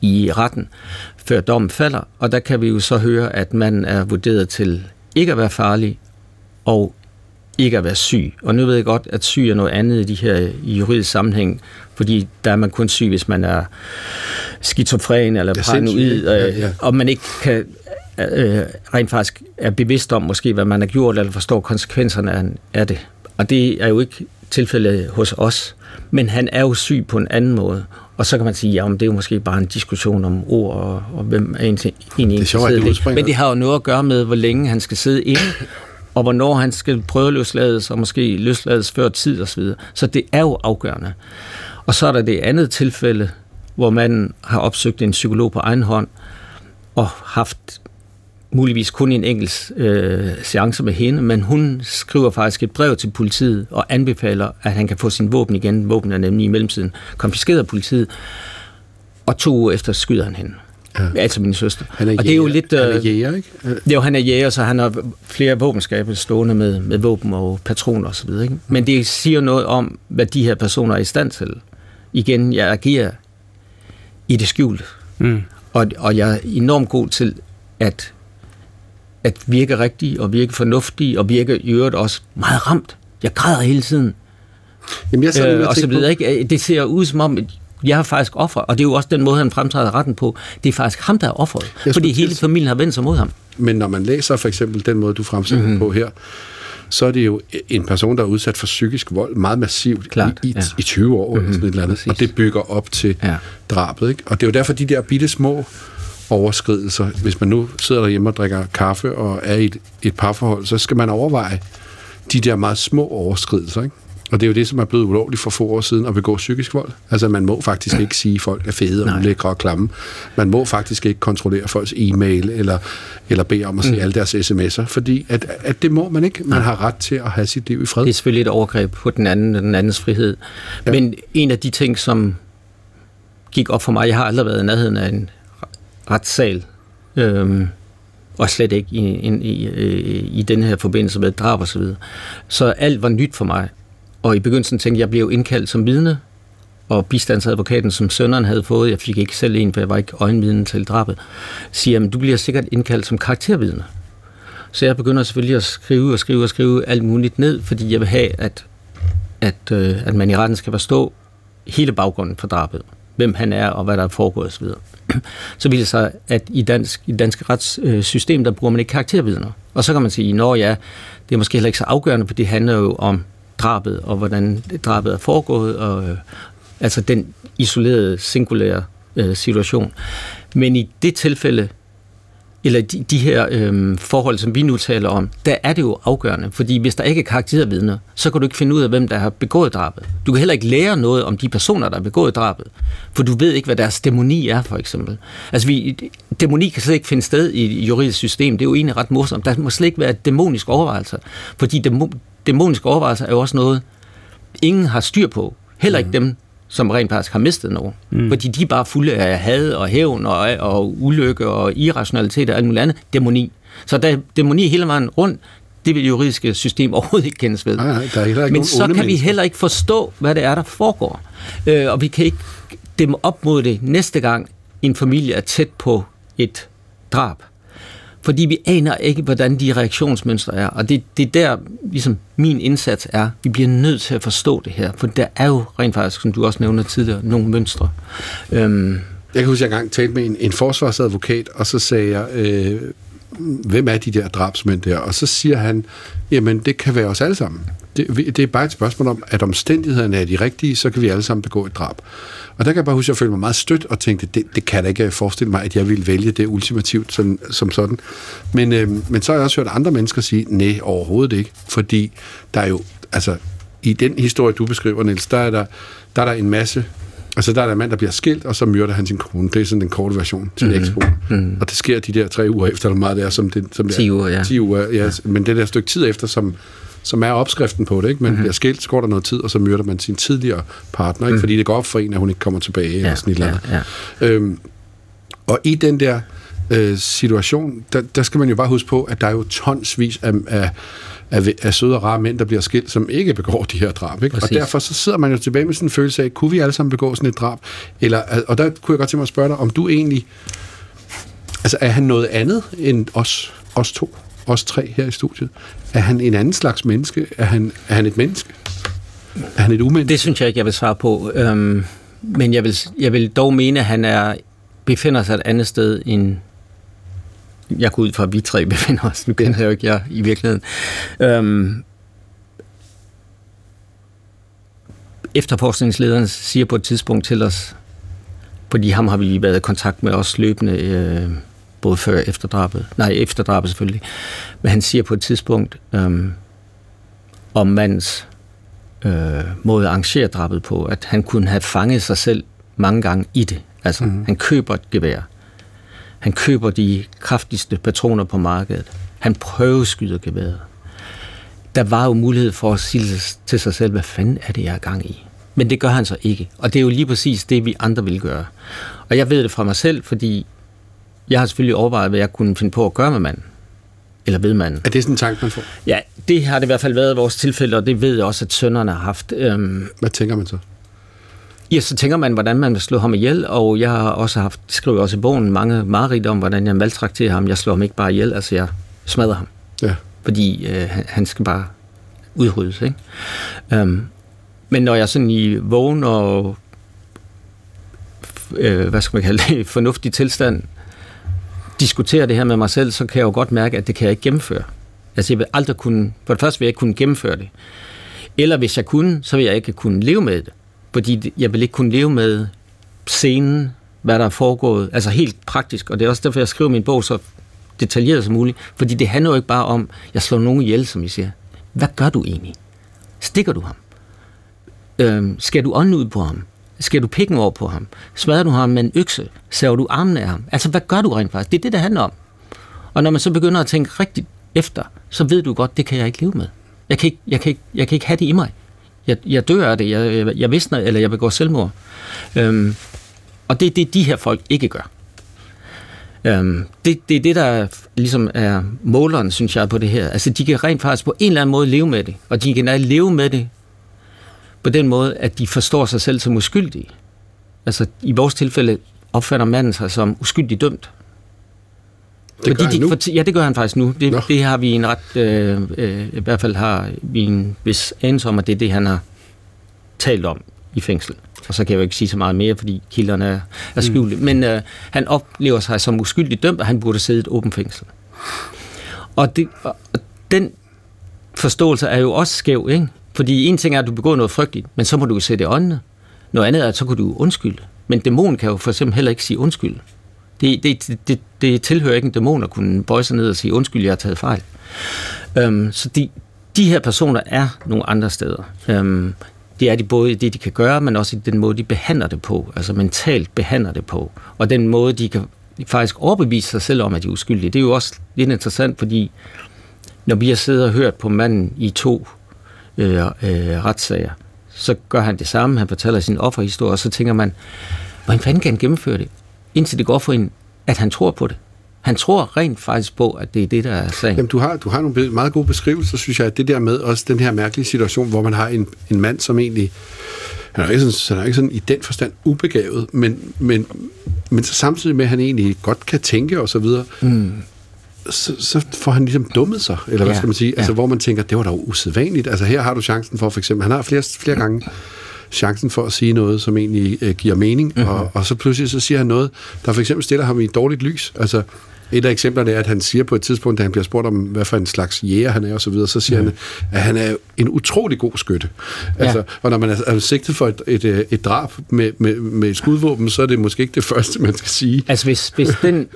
Speaker 4: i retten, før dommen falder, og der kan vi jo så høre, at man er vurderet til ikke at være farlig, og ikke at være syg. Og nu ved jeg godt, at syg er noget andet i de her i juridisk sammenhæng, fordi der er man kun syg, hvis man er skizofren eller paranoid?
Speaker 2: Ja, ja.
Speaker 4: og man ikke kan øh, rent faktisk er bevidst om måske, hvad man har gjort, eller forstår konsekvenserne af, det. Og det er jo ikke tilfældet hos os. Men han er jo syg på en anden måde. Og så kan man sige, ja, det er jo måske bare en diskussion om ord, og, og hvem er egentlig
Speaker 2: Det er sjovt, at det
Speaker 4: interesseret i
Speaker 2: udspringer-
Speaker 4: Men det har jo noget at gøre med, hvor længe han skal sidde inde, og hvornår han skal prøve løslades, og måske løslades før tid osv. Så, så det er jo afgørende. Og så er der det andet tilfælde, hvor man har opsøgt en psykolog på egen hånd, og haft muligvis kun en enkelt øh, seance med hende, men hun skriver faktisk et brev til politiet og anbefaler, at han kan få sin våben igen. Våben er nemlig i mellemtiden konfiskeret af politiet, og to uger efter skyder han hende. Ja. Altså min søster.
Speaker 2: Han er
Speaker 4: og det er jo lidt...
Speaker 2: Han er
Speaker 4: øh,
Speaker 2: jæger, ikke?
Speaker 4: det er jo, han er jæger, så han har flere våbenskabe stående med, med våben og patroner osv. Ikke? Men det siger noget om, hvad de her personer er i stand til. Igen, jeg agerer i det skjulte.
Speaker 3: Mm.
Speaker 4: Og, og jeg er enormt god til at, at virke rigtig og virke fornuftig og virke i øvrigt også meget ramt. Jeg græder hele tiden.
Speaker 2: Jamen, jeg sad
Speaker 4: Øh, og så videre, ikke? Det ser ud som om, jeg har faktisk offer, og det er jo også den måde, han fremtræder retten på. Det er faktisk ham, der er offeret, fordi hele familien har vendt sig mod ham.
Speaker 2: Men når man læser for eksempel den måde, du
Speaker 4: Mhm.
Speaker 2: mm-hmm. på her, så er det jo en person, der er udsat for psykisk vold meget massivt
Speaker 4: Klart,
Speaker 2: i, i,
Speaker 4: ja.
Speaker 2: i 20 år mm-hmm. eller sådan et eller andet.
Speaker 4: præcis.
Speaker 2: Og det bygger op til
Speaker 4: ja.
Speaker 2: drabet. Ikke? Og det er jo derfor, de der bitte små overskridelser, hvis man nu sidder derhjemme og drikker kaffe og er i et, et parforhold, så skal man overveje de der meget små overskridelser. Ikke? Og det er jo det, som er blevet ulovligt for få år siden at begå psykisk vold. Altså, man må faktisk ikke sige, at folk er fede og
Speaker 4: Nej.
Speaker 2: ulækre og klamme. Man må faktisk ikke kontrollere folks e-mail eller, eller bede om at se mm. alle deres sms'er, fordi at, at det må man ikke. Man har ret til at have sit liv i fred.
Speaker 4: Det er selvfølgelig et overgreb på den anden den andens frihed. Ja. Men en af de ting, som gik op for mig, jeg har aldrig været i nærheden af en retssal, øhm, og slet ikke i, i, i, i den her forbindelse med drab og så videre. Så alt var nyt for mig. Og i begyndelsen tænkte jeg, jeg blev indkaldt som vidne, og bistandsadvokaten, som sønderen havde fået, jeg fik ikke selv en, for jeg var ikke øjenvidne til drabet, siger, at du bliver sikkert indkaldt som karaktervidne. Så jeg begynder selvfølgelig at skrive og skrive og skrive alt muligt ned, fordi jeg vil have, at, at, øh, at man i retten skal forstå hele baggrunden for drabet. Hvem han er, og hvad der er foregået osv. Så viser det sig, at i, dansk, i det danske retssystem, der bruger man ikke karaktervidner. Og så kan man sige, at ja, det er måske heller ikke så afgørende, for det handler jo om drabet, og hvordan drabet er foregået, og øh, altså den isolerede, singulære øh, situation. Men i det tilfælde, eller de, de her øhm, forhold, som vi nu taler om, der er det jo afgørende. Fordi hvis der ikke er karaktervidner, så kan du ikke finde ud af, hvem der har begået drabet. Du kan heller ikke lære noget om de personer, der har begået drabet. For du ved ikke, hvad deres dæmoni er, for eksempel. Altså, vi, dæmoni kan slet ikke finde sted i et juridisk system. Det er jo egentlig ret morsomt. Der må slet ikke være dæmonisk overvejelser. Fordi dæmo, dæmoniske overvejelser er jo også noget, ingen har styr på. Heller ikke dem, som rent faktisk har mistet nogen. Mm. Fordi de er bare fulde af had og hævn og, og ulykke og irrationalitet og alt muligt andet. Dæmoni. Så der er dæmoni hele vejen rundt. Det vil det juridiske system overhovedet ikke kendes ved.
Speaker 2: Nej, nej, der er ikke
Speaker 4: Men så kan vi
Speaker 2: mennesker.
Speaker 4: heller ikke forstå, hvad det er, der foregår. Øh, og vi kan ikke dæmme op mod det næste gang, en familie er tæt på et drab. Fordi vi aner ikke, hvordan de reaktionsmønstre er. Og det, det er der, ligesom min indsats er. Vi bliver nødt til at forstå det her. For der er jo rent faktisk, som du også nævner tidligere, nogle mønstre. Øhm,
Speaker 2: Jeg kan huske, at jeg engang talte med en, en forsvarsadvokat, og så sagde jeg, øh, hvem er de der drabsmænd der? Og så siger han, jamen det kan være os alle sammen. Det, det er bare et spørgsmål om, at omstændighederne er de rigtige, så kan vi alle sammen begå et drab. Og der kan jeg bare huske, at jeg følte mig meget stødt og tænkte, det, det kan da ikke forestille mig, at jeg ville vælge det ultimativt sådan, som sådan. Men, øh, men så har jeg også hørt andre mennesker sige, nej, overhovedet ikke. Fordi der er jo, altså i den historie, du beskriver, Niels, der er der, der, er der en masse Altså, der er der en mand, der bliver skilt, og så myrder han sin kone. Det er sådan den korte version til mm-hmm. ekskone. Mm-hmm. Og det sker de der tre uger efter, eller meget det er, som det, som det er.
Speaker 4: 10 uger, ja.
Speaker 2: 10 uger, ja. Men det der stykke tid efter, som, som er opskriften på det, ikke? Man mm-hmm. bliver skilt, så går der noget tid, og så myrder man sin tidligere partner, ikke? Mm. fordi det går op for en, at hun ikke kommer tilbage, ja, eller sådan et eller andet.
Speaker 4: ja, ja.
Speaker 2: Øhm, og i den der øh, situation, der, der skal man jo bare huske på, at der er jo tonsvis af, af, af, af søde og rare mænd, der bliver skilt, som ikke begår de her drab. Ikke? Og derfor så sidder man jo tilbage med sådan en følelse af, kunne vi alle sammen begå sådan et drab? Eller, og der kunne jeg godt tænke mig at spørge dig, om du egentlig... Altså, er han noget andet end os, os to? Os tre her i studiet? Er han en anden slags menneske? Er han, er han et menneske? Er han et umenneske?
Speaker 4: Det synes jeg ikke, jeg vil svare på. Øhm, men jeg vil, jeg vil dog mene, at han er, befinder sig et andet sted end... Jeg går ud fra, at vi tre befinder os. Nu kender jeg jo ikke jer i virkeligheden. Øhm, efterforskningslederen siger på et tidspunkt til os, fordi ham har vi været i kontakt med os løbende, øh, både før og efter drabet. Nej, efter drabet selvfølgelig. Men han siger på et tidspunkt øhm, om mandens øh, måde at arrangere drabet på, at han kunne have fanget sig selv mange gange i det. Altså, mm. han køber et gevær. Han køber de kraftigste patroner på markedet. Han prøveskyder geværet. Der var jo mulighed for at sige til sig selv, hvad fanden er det, jeg er gang i? Men det gør han så ikke. Og det er jo lige præcis det, vi andre vil gøre. Og jeg ved det fra mig selv, fordi jeg har selvfølgelig overvejet, hvad jeg kunne finde på at gøre med manden. Eller ved manden.
Speaker 2: Er det sådan en tanke, man får?
Speaker 4: Ja, det har det i hvert fald været i vores tilfælde, og det ved jeg også, at sønderne har haft. Øhm,
Speaker 2: hvad tænker man så?
Speaker 4: Ja, så tænker man, hvordan man vil slå ham ihjel, og jeg har også haft, skriver også i bogen, mange mareridt om, hvordan jeg maltrakterer ham. Jeg slår ham ikke bare ihjel, altså jeg smadrer ham.
Speaker 2: Ja.
Speaker 4: Fordi øh, han skal bare udryddes, ikke? Øhm, men når jeg sådan i vågen og øh, hvad skal man kalde det, fornuftig tilstand, diskuterer det her med mig selv, så kan jeg jo godt mærke, at det kan jeg ikke gennemføre. Altså jeg vil aldrig kunne, for det første vil jeg ikke kunne gennemføre det. Eller hvis jeg kunne, så vil jeg ikke kunne leve med det. Fordi jeg vil ikke kunne leve med scenen, hvad der er foregået, altså helt praktisk. Og det er også derfor, jeg skriver min bog så detaljeret som muligt. Fordi det handler jo ikke bare om, jeg slår nogen ihjel, som I siger. Hvad gør du egentlig? Stikker du ham? Øhm, skal du ånden ud på ham? Skal du pikken over på ham? Smadrer du ham med en økse? Saver du armene af ham? Altså, hvad gør du rent faktisk? Det er det, det handler om. Og når man så begynder at tænke rigtigt efter, så ved du godt, det kan jeg ikke leve med. Jeg kan ikke, jeg kan ikke, jeg kan ikke have det i mig. Jeg, jeg dør af det. Jeg, jeg, jeg visner, eller jeg begår selvmord. Øhm, og det er det, de her folk ikke gør. Øhm, det, det er det, der ligesom er måleren, synes jeg, på det her. Altså, de kan rent faktisk på en eller anden måde leve med det. Og de kan leve med det på den måde, at de forstår sig selv som uskyldige. Altså, i vores tilfælde opfatter manden sig som uskyldig dømt.
Speaker 2: Det gør han
Speaker 4: de,
Speaker 2: nu?
Speaker 4: For, ja, det gør han faktisk nu. Det, det har vi en ret, øh, øh, i hvert fald har vi en vis anelse om, at det er det, han har talt om i fængsel. Og så kan jeg jo ikke sige så meget mere, fordi kilderne er, er skjulte. Mm. Men øh, han oplever sig som uskyldig dømt, og han burde sidde i et åbent fængsel. Og, det, og den forståelse er jo også skæv, ikke? Fordi en ting er, at du begår noget frygteligt, men så må du jo sætte i åndene. Noget andet er, at så kan du undskylde. Men dæmonen kan jo for eksempel heller ikke sige undskyld. Det, det, det, det tilhører ikke en dæmon at kunne bøje sig ned og sige, undskyld, jeg har taget fejl. Øhm, så de, de her personer er nogle andre steder. Øhm, det er de både i det, de kan gøre, men også i den måde, de behandler det på. Altså mentalt behandler det på. Og den måde, de kan faktisk overbevise sig selv om, at de er uskyldige. Det er jo også lidt interessant, fordi når vi har siddet og hørt på manden i to øh, øh, retssager, så gør han det samme. Han fortæller sin offerhistorie, og så tænker man, hvordan fanden kan han gennemføre det? Indtil det går for en, at han tror på det. Han tror rent faktisk på, at det er det, der er sagen.
Speaker 2: Jamen, du har, du har nogle meget gode beskrivelser, synes jeg, at det der med også den her mærkelige situation, hvor man har en, en mand, som egentlig han er, ikke sådan, han er ikke sådan i den forstand ubegavet, men, men, men så samtidig med, at han egentlig godt kan tænke og så videre, mm. Så, så får han ligesom dummet sig, eller hvad
Speaker 4: Ja,
Speaker 2: skal man sige,
Speaker 4: ja.
Speaker 2: altså hvor man tænker, det var da usædvanligt. Altså her har du chancen for, for eksempel, han har flere, flere gange chancen for at sige noget, som egentlig øh, giver mening,
Speaker 4: Mhm.
Speaker 2: mm-hmm. og, og så pludselig så siger han noget, der for eksempel stiller ham i et dårligt lys. Altså, et af eksemplerne er, at han siger på et tidspunkt, da han bliver spurgt om, hvad for en slags jæger han er og så videre, så siger mm. han, at han er en utrolig god skytte. Altså, og når man er, er sigtet for et, et, øh, et drab med, med, med et skudvåben, så er det måske ikke det første, man skal sige.
Speaker 4: Altså hvis, hvis den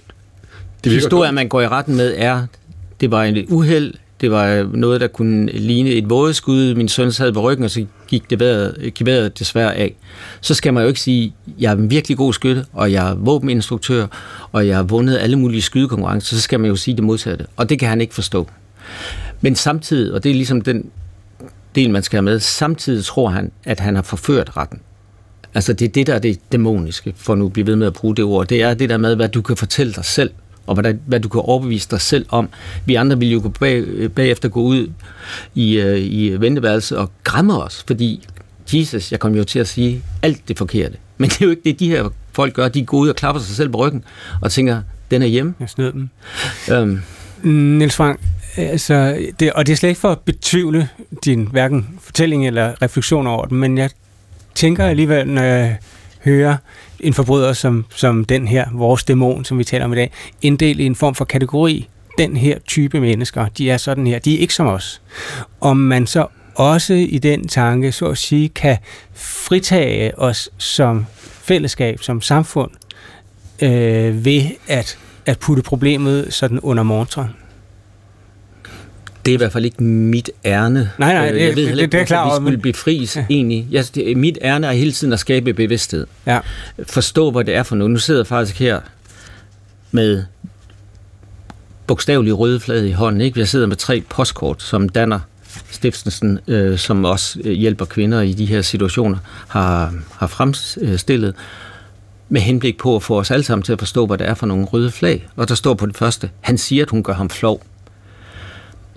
Speaker 2: Det virker
Speaker 4: historie,
Speaker 2: dumt.
Speaker 4: man går i retten med, er, det var en uheld, det var noget, der kunne ligne et vådeskud, min søn sad på ryggen, og så gik gik vejret desværre af. Så skal man jo ikke sige, jeg er en virkelig god skytte, og jeg er våbeninstruktør, og jeg har vundet alle mulige skydekonkurrencer, så skal man jo sige det modsatte. Og det kan han ikke forstå. Men samtidig, og det er ligesom den del, man skal have med, samtidig tror han, at han har forført retten. Altså det er det, der er det dæmoniske, for nu at blive ved med at bruge det ord. Det er det der med, hvad du kan fortælle dig selv, og hvad, der, hvad du kan overbevise dig selv om. Vi andre vil jo gå bag, bagefter gå ud i, øh, i venteværelset og græmme os, fordi Jesus, jeg kom jo til at sige alt det forkerte. Men det er jo ikke det, de her folk gør. De går ud og klapper sig selv på ryggen og tænker, den er hjemme.
Speaker 3: Jeg snød dem.
Speaker 4: Øhm,
Speaker 3: Niels Frank, altså, det, og det er slet ikke for at betvivle din hverken fortælling eller refleksion over den, men jeg tænker alligevel, når jeg hører en forbryder som, som den her, vores dæmon, som vi taler om i dag, inddelt i en form for kategori. Den her type mennesker, de er sådan her, de er ikke som os. Om man så også i den tanke, så at sige, kan fritage os som fællesskab, som samfund, øh, ved at at putte problemet sådan under motoren?
Speaker 4: Det er i hvert fald ikke mit ærne.
Speaker 3: Nej, nej,
Speaker 4: Øh,
Speaker 3: det-
Speaker 4: jeg ved
Speaker 3: det-
Speaker 4: ikke,
Speaker 3: det er jeg klar
Speaker 4: hvorfor
Speaker 3: over,
Speaker 4: vi skulle
Speaker 3: men-
Speaker 4: befries
Speaker 3: Ja.
Speaker 4: egentlig. Jeg, det, mit ærne er hele tiden at skabe bevidsthed.
Speaker 3: Ja.
Speaker 4: Forstå, hvad det er for noget. Nu sidder jeg faktisk her med bogstaveligt røde flade i hånden. Ikke? Jeg sidder med tre postkort, som danner Stiftelsen, øh, som også øh, hjælper kvinder i de her situationer, har, har fremstillet med henblik på at få os alle sammen til at forstå, hvad det er for nogle røde flag. Og der står på det første, han siger, at hun gør ham flov.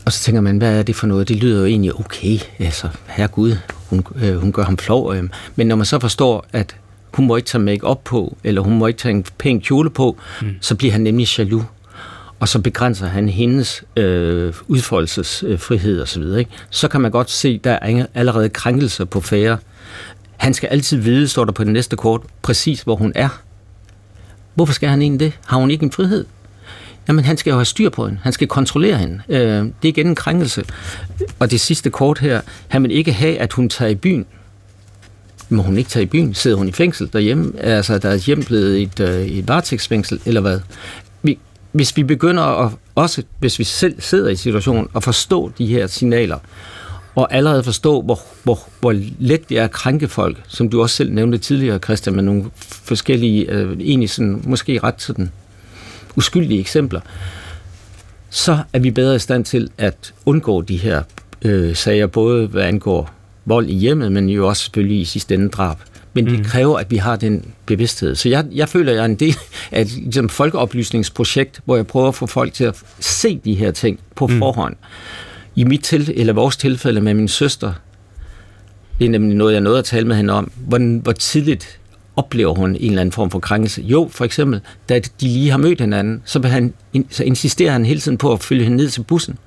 Speaker 4: Og så tænker man, hvad er det for noget? Det lyder jo egentlig okay, altså, herregud, hun, øh, hun gør ham flov. Øh. Men når man så forstår, at hun må ikke tage make op på, eller hun må ikke tage en pæn kjole på, mm. så bliver han nemlig jaloux. Og så begrænser han hendes øh, udfoldelsesfrihed og så videre. Ikke? Så kan man godt se, der er allerede krænkelser på færre. Han skal altid vide, står der på det næste kort, præcis hvor hun er. Hvorfor skal han egentlig det? Har hun ikke en frihed? Jamen, han skal jo have styr på hende. Han skal kontrollere hende. Øh, det er igen en krænkelse. Og det sidste kort her, han vil ikke have, at hun tager i byen. Må hun ikke tage i byen? Sidder hun i fængsel derhjemme? Altså, der er hjem blevet et, øh, et varetægtsfængsel, eller hvad? Vi, hvis vi begynder at, også hvis vi selv sidder i situationen, at forstå de her signaler, og allerede forstå, hvor, hvor, hvor let det er at krænke folk, som du også selv nævnte tidligere, Christian, med nogle forskellige, øh, egentlig sådan, måske ret sådan uskyldige eksempler, så er vi bedre i stand til at undgå de her øh, sager, både hvad angår vold i hjemmet, men jo også selvfølgelig i sidste ende drab. Men det kræver, at vi har den bevidsthed. Så jeg, jeg føler, at jeg er en del af et ligesom, folkeoplysningsprojekt, hvor jeg prøver at få folk til at se de her ting på mm. forhånd. I mit til, eller vores tilfælde med min søster, det er nemlig noget, jeg nåede at tale med hende om. Hvor, hvor tidligt oplever hun en eller anden form for krænkelse? Jo, for eksempel, da de lige har mødt hinanden, så, vil han, så insisterer han hele tiden på at følge hende ned til bussen.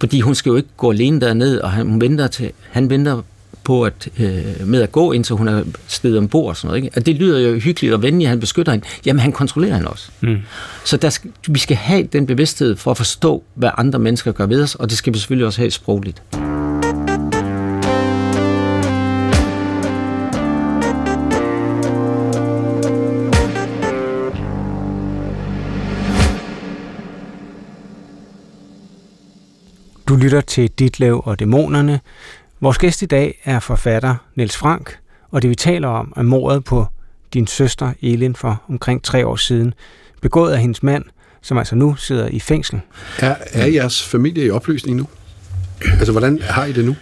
Speaker 4: Fordi hun skal jo ikke gå alene derned, og han, venter til, han venter på at, øh, med at gå, indtil hun er stedet ombord og sådan noget. Ikke? Og det lyder jo hyggeligt og venligt, han beskytter hende. Jamen, han kontrollerer hende også.
Speaker 3: Mm.
Speaker 4: Så der skal, vi skal have den bevidsthed for at forstå, hvad andre mennesker gør ved os, og det skal vi selvfølgelig også have sprogligt.
Speaker 3: Du lytter til Ditlev og Dæmonerne. Vores gæst i dag er forfatter Niels Frank, og det vi taler om er mordet på din søster Elin for omkring tre år siden, begået af hendes mand, som altså nu sidder i fængsel.
Speaker 2: Er, er jeres familie i opløsning nu? Altså, hvordan har I det nu?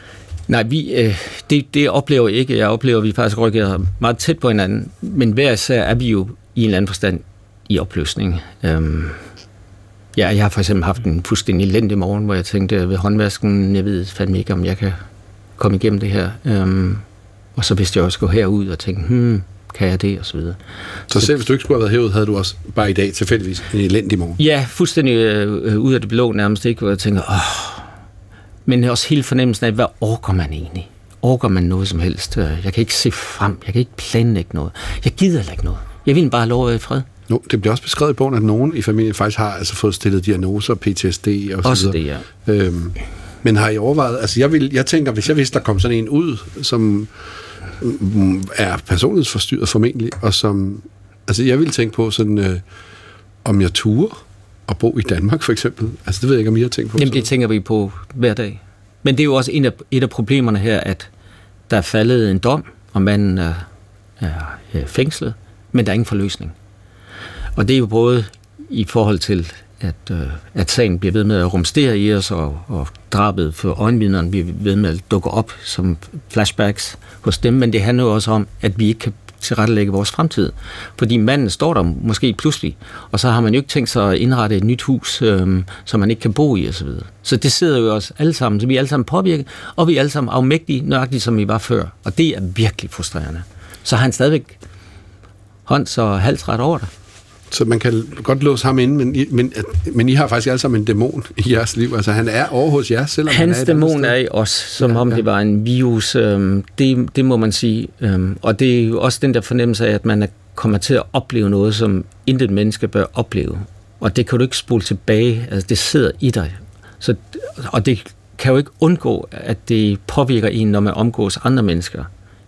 Speaker 4: Nej, vi, øh, det, det oplever jeg ikke. Jeg oplever, at vi faktisk rykker meget tæt på hinanden. Men hver især er vi jo i en eller anden forstand i opløsning. Øhm, ja, jeg har for eksempel haft en fuldstændig elendig morgen, hvor jeg tænkte ved håndvasken, jeg ved fandme ikke, om jeg kan komme igennem det her. Øhm, og så vidste jeg også gå herud og tænke, hmm, kan jeg det, og så videre.
Speaker 2: Så selv hvis du ikke skulle have været herud, havde du også bare i dag tilfældigvis en elendig morgen.
Speaker 4: Ja, fuldstændig øh, øh, ud af det blå nærmest ikke, hvor jeg tænker, åh. Men også hele fornemmelsen af, hvad orker man egentlig? Orker man noget som helst? Øh, Jeg kan ikke se frem, jeg kan ikke planlægge noget. Jeg gider heller ikke noget. Jeg vil bare lov at være i fred.
Speaker 2: Nu, det bliver også beskrevet i bogen, at nogen i familien faktisk har altså fået stillet diagnoser, PTSD og så
Speaker 4: Også
Speaker 2: videre.
Speaker 4: det, ja.
Speaker 2: Øhm, men har I overvejet, altså jeg, vil, jeg tænker, hvis jeg vidste, der kom sådan en ud, som mm, er personlighedsforstyrret formentlig, og som, altså jeg ville tænke på sådan, øh, om jeg turer at bo i Danmark for eksempel. Altså det ved jeg ikke, om I har tænkt på.
Speaker 4: Jamen, det tænker vi på hver dag. Men det er jo også en af, et af problemerne her, at der er faldet en dom, og manden er, er fængslet, men der er ingen forløsning. Og det er jo både i forhold til, at, øh, at sagen bliver ved med at rumstere i os, og, og drabet for øjenvidneren bliver ved med at dukke op som flashbacks hos dem, men det handler jo også om, at vi ikke kan tilrettelægge vores fremtid. Fordi manden står der måske pludselig, og så har man jo ikke tænkt sig at indrette et nyt hus, øhm, som man ikke kan bo i osv. Så, så det sidder jo os alle sammen, så vi er alle sammen påvirket, og vi er alle sammen afmægtige, nøjagtigt som vi var før. Og det er virkelig frustrerende. Så har han stadigvæk hånds- og halsret over dig.
Speaker 2: Så man kan godt låse ham inde, men I, men, men I har faktisk alle sammen en dæmon i jeres liv. Altså han er over hos jer, selvom han
Speaker 4: Hans
Speaker 2: er et andet
Speaker 4: dæmon er i os, som
Speaker 2: ja,
Speaker 4: om
Speaker 2: ja.
Speaker 4: det var en virus. Øhm, det, det må man sige. Øhm, og det er jo også den der fornemmelse af, at man er, kommer til at opleve noget, som intet menneske bør opleve. Og det kan du ikke spole tilbage. Altså, det sidder i dig. Så, og det kan jo ikke undgå, at det påvirker en, når man omgås andre mennesker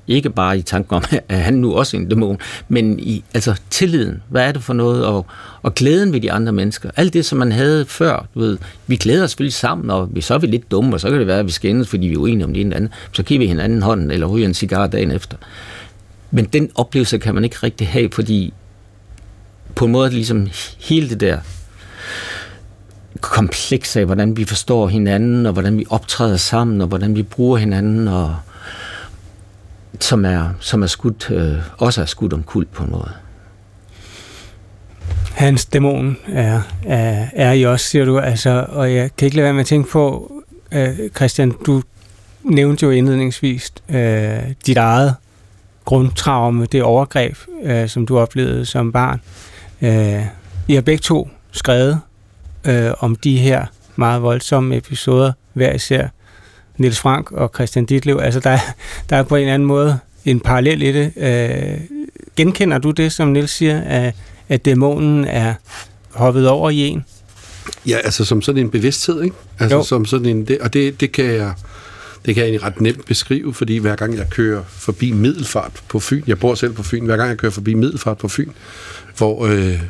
Speaker 4: ikke bare i tanken om, at han nu også er en dæmon, men i altså tilliden. Hvad er det for noget? Og, og glæden ved de andre mennesker. Alt det, som man havde før. Du ved, vi glæder os selvfølgelig sammen, og så er vi lidt dumme, og så kan det være, at vi skændes, fordi vi er uenige om det ene eller andet. Så giver vi hinanden hånden, eller ryger en cigar dagen efter. Men den oplevelse kan man ikke rigtig have, fordi på en måde ligesom hele det der kompleks af, hvordan vi forstår hinanden, og hvordan vi optræder sammen, og hvordan vi bruger hinanden, og som er, som er skudt, øh, også er skudt om kul på en måde.
Speaker 3: Hans dæmon er, er, er i os, siger du, altså, og jeg kan ikke lade være med at tænke på, øh, Christian, du nævnte jo indledningsvis øh, dit eget grundtraume, det overgreb, øh, som du oplevede som barn. Øh, I har begge to skrevet øh, om de her meget voldsomme episoder, hver især. Niels Frank og Christian Ditlev, altså der, der er på en eller anden måde en parallel i det. Øh, genkender du det, som Niels siger, at, at dæmonen er hoppet over i en?
Speaker 2: Ja, altså som sådan en bevidsthed, ikke? Altså jo. som sådan en, det, og det, det kan jeg det kan jeg egentlig ret nemt beskrive, fordi hver gang jeg kører forbi Middelfart på Fyn, jeg bor selv på Fyn, hver gang jeg kører forbi Middelfart på Fyn, hvor, øh,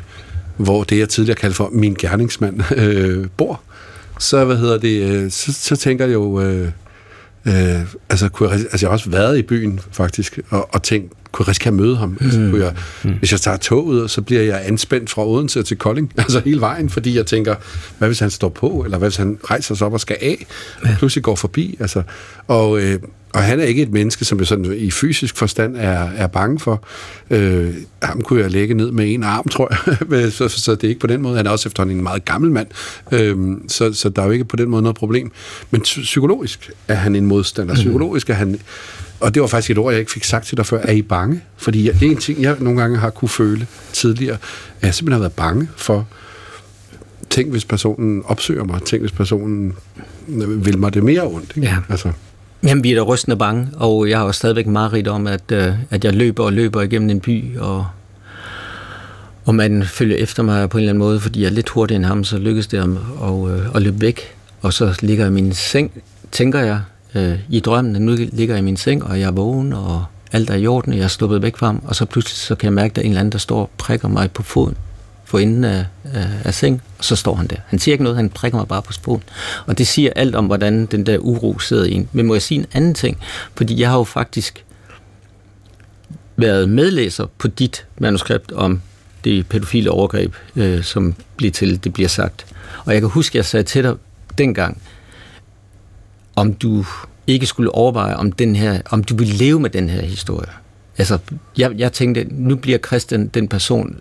Speaker 2: hvor det, jeg tidligere kaldte for min gerningsmand, øh, bor, så, hvad hedder det, øh, så, så tænker jeg jo, øh, øh, altså, kunne jeg, altså jeg har også været i byen faktisk, og, og tænkt, kunne jeg risikere at møde ham? Altså, mm. kunne jeg, mm. Hvis jeg tager toget, så bliver jeg anspændt fra Odense til Kolding, altså hele vejen, fordi jeg tænker, hvad hvis han står på, eller hvad hvis han rejser sig op og skal af, og pludselig går forbi, altså, og, øh, og han er ikke et menneske, som jeg sådan i fysisk forstand er, er bange for. Øh, ham kunne jeg lægge ned med en arm, tror jeg. så, så det er ikke på den måde. Han er også efterhånden en meget gammel mand. Øh, så, så der er jo ikke på den måde noget problem. Men psykologisk er han en modstander. Mhm. Psykologisk er han... Og det var faktisk et ord, jeg ikke fik sagt til dig før. Er I bange? Fordi er en ting, jeg nogle gange har kunne føle tidligere. At jeg simpelthen har været bange for... Tænk, hvis personen opsøger mig. Tænk, hvis personen vil mig det mere ondt. Ikke?
Speaker 4: Ja. Altså. Jamen, vi er da rystende bange, og jeg har jo stadigvæk meget om, at, øh, at jeg løber og løber igennem en by, og, og man følger efter mig på en eller anden måde, fordi jeg er lidt hurtigere end ham, så lykkes det at, og, øh, at løbe væk. Og så ligger jeg i min seng, tænker jeg, øh, i drømmen, nu ligger jeg i min seng, og jeg er vågen, og alt er i orden, og jeg er sluppet væk fra ham, og så pludselig så kan jeg mærke, at der er en eller anden, der står og prikker mig på foden for enden af, af, af seng, og så står han der. Han siger ikke noget, han prikker mig bare på spolen. Og det siger alt om, hvordan den der uro sidder i en. Men må jeg sige en anden ting? Fordi jeg har jo faktisk været medlæser på dit manuskript om det pædofile overgreb, øh, som bliver til, det bliver sagt. Og jeg kan huske, at jeg sagde til dig dengang, om du ikke skulle overveje, om, den her, om du ville leve med den her historie. Altså, jeg, jeg tænkte, nu bliver Christian den person,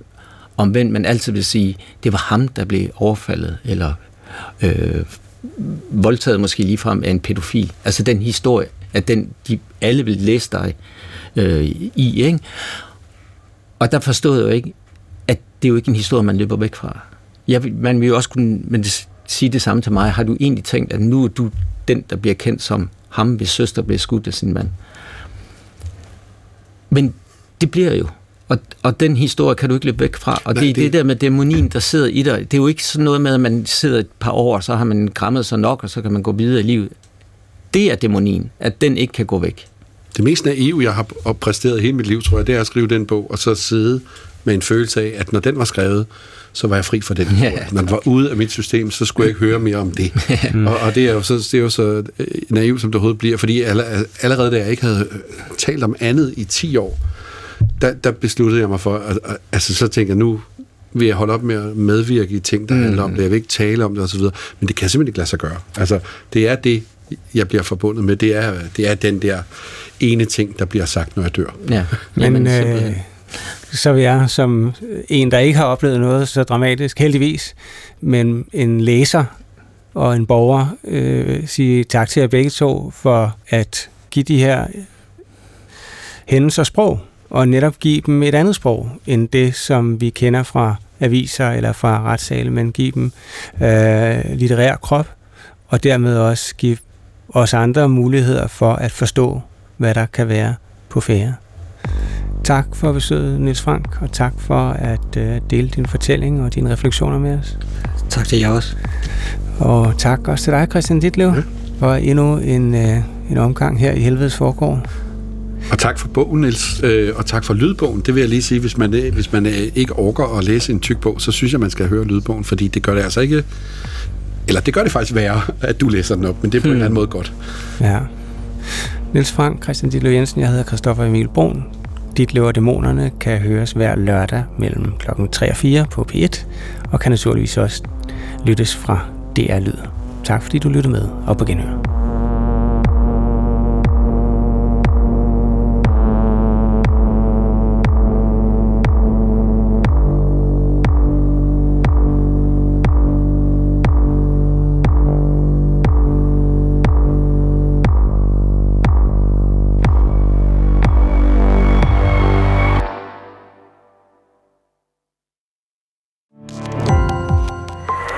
Speaker 4: omvendt man altid vil sige, det var ham, der blev overfaldet, eller øh, voldtaget måske ligefrem af en pædofil. Altså den historie, at den, de alle vil læse dig øh, i, ikke? Og der forstod jeg jo ikke, at det er jo ikke en historie, man løber væk fra. Jeg, man vil jo også kunne men det, sige det samme til mig. Har du egentlig tænkt, at nu er du den, der bliver kendt som ham, hvis søster bliver skudt af sin mand? Men det bliver jo. Og, og den historie kan du ikke løbe væk fra. Og Nej, det er det... det der med dæmonien, der sidder i dig. Det er jo ikke sådan noget med, at man sidder et par år, og så har man græmmet sig nok, og så kan man gå videre i livet. Det er dæmonien, at den ikke kan gå væk.
Speaker 2: Det mest naive, jeg har præsteret hele mit liv, tror jeg, det er at skrive den bog, og så sidde med en følelse af, at når den var skrevet, så var jeg fri for den Ja, Når den var ude af mit system, så skulle jeg ikke høre mere om det. og, og det er jo så, det er jo så øh, naivt, som det overhovedet bliver, fordi allerede da jeg ikke havde talt om andet i 10 år, der, der besluttede jeg mig for, at, at, altså så tænker jeg, nu vil jeg holde op med at medvirke i ting, der mm. handler om det. Jeg vil ikke tale om det osv. Men det kan simpelthen ikke lade sig gøre. Altså, det er det, jeg bliver forbundet med. Det er, det er den der ene ting, der bliver sagt, når jeg dør.
Speaker 3: Ja, men øh, så vil jeg som en, der ikke har oplevet noget så dramatisk, heldigvis, men en læser og en borger, øh, sige tak til jer begge to for at give de her hændelser sprog og netop give dem et andet sprog, end det, som vi kender fra aviser eller fra retssale, men give dem øh, litterær krop, og dermed også give os andre muligheder for at forstå, hvad der kan være på færre. Tak for besøget, Niels Frank, og tak for at øh, dele din fortælling og dine refleksioner med os.
Speaker 4: Tak til jer også.
Speaker 3: Og tak også til dig, Christian Ditlev, ja. for endnu en, øh, en omgang her i Helvedes Forgård.
Speaker 2: Og tak for bogen, Niels, øh, og tak for lydbogen. Det vil jeg lige sige, hvis man, øh, hvis man øh, ikke orker at læse en tyk bog, så synes jeg, man skal høre lydbogen, fordi det gør det altså ikke... Eller det gør det faktisk værre, at du læser den op, men det er på hmm. en eller anden måde godt.
Speaker 3: Ja. Niels Frank, Christian Ditlev Jensen, jeg hedder Christoffer Emil Brun. Dit lever dæmonerne kan høres hver lørdag mellem kl. 3 og 4 på P1, og kan naturligvis også lyttes fra DR Lyd. Tak fordi du lyttede med, og på genhør.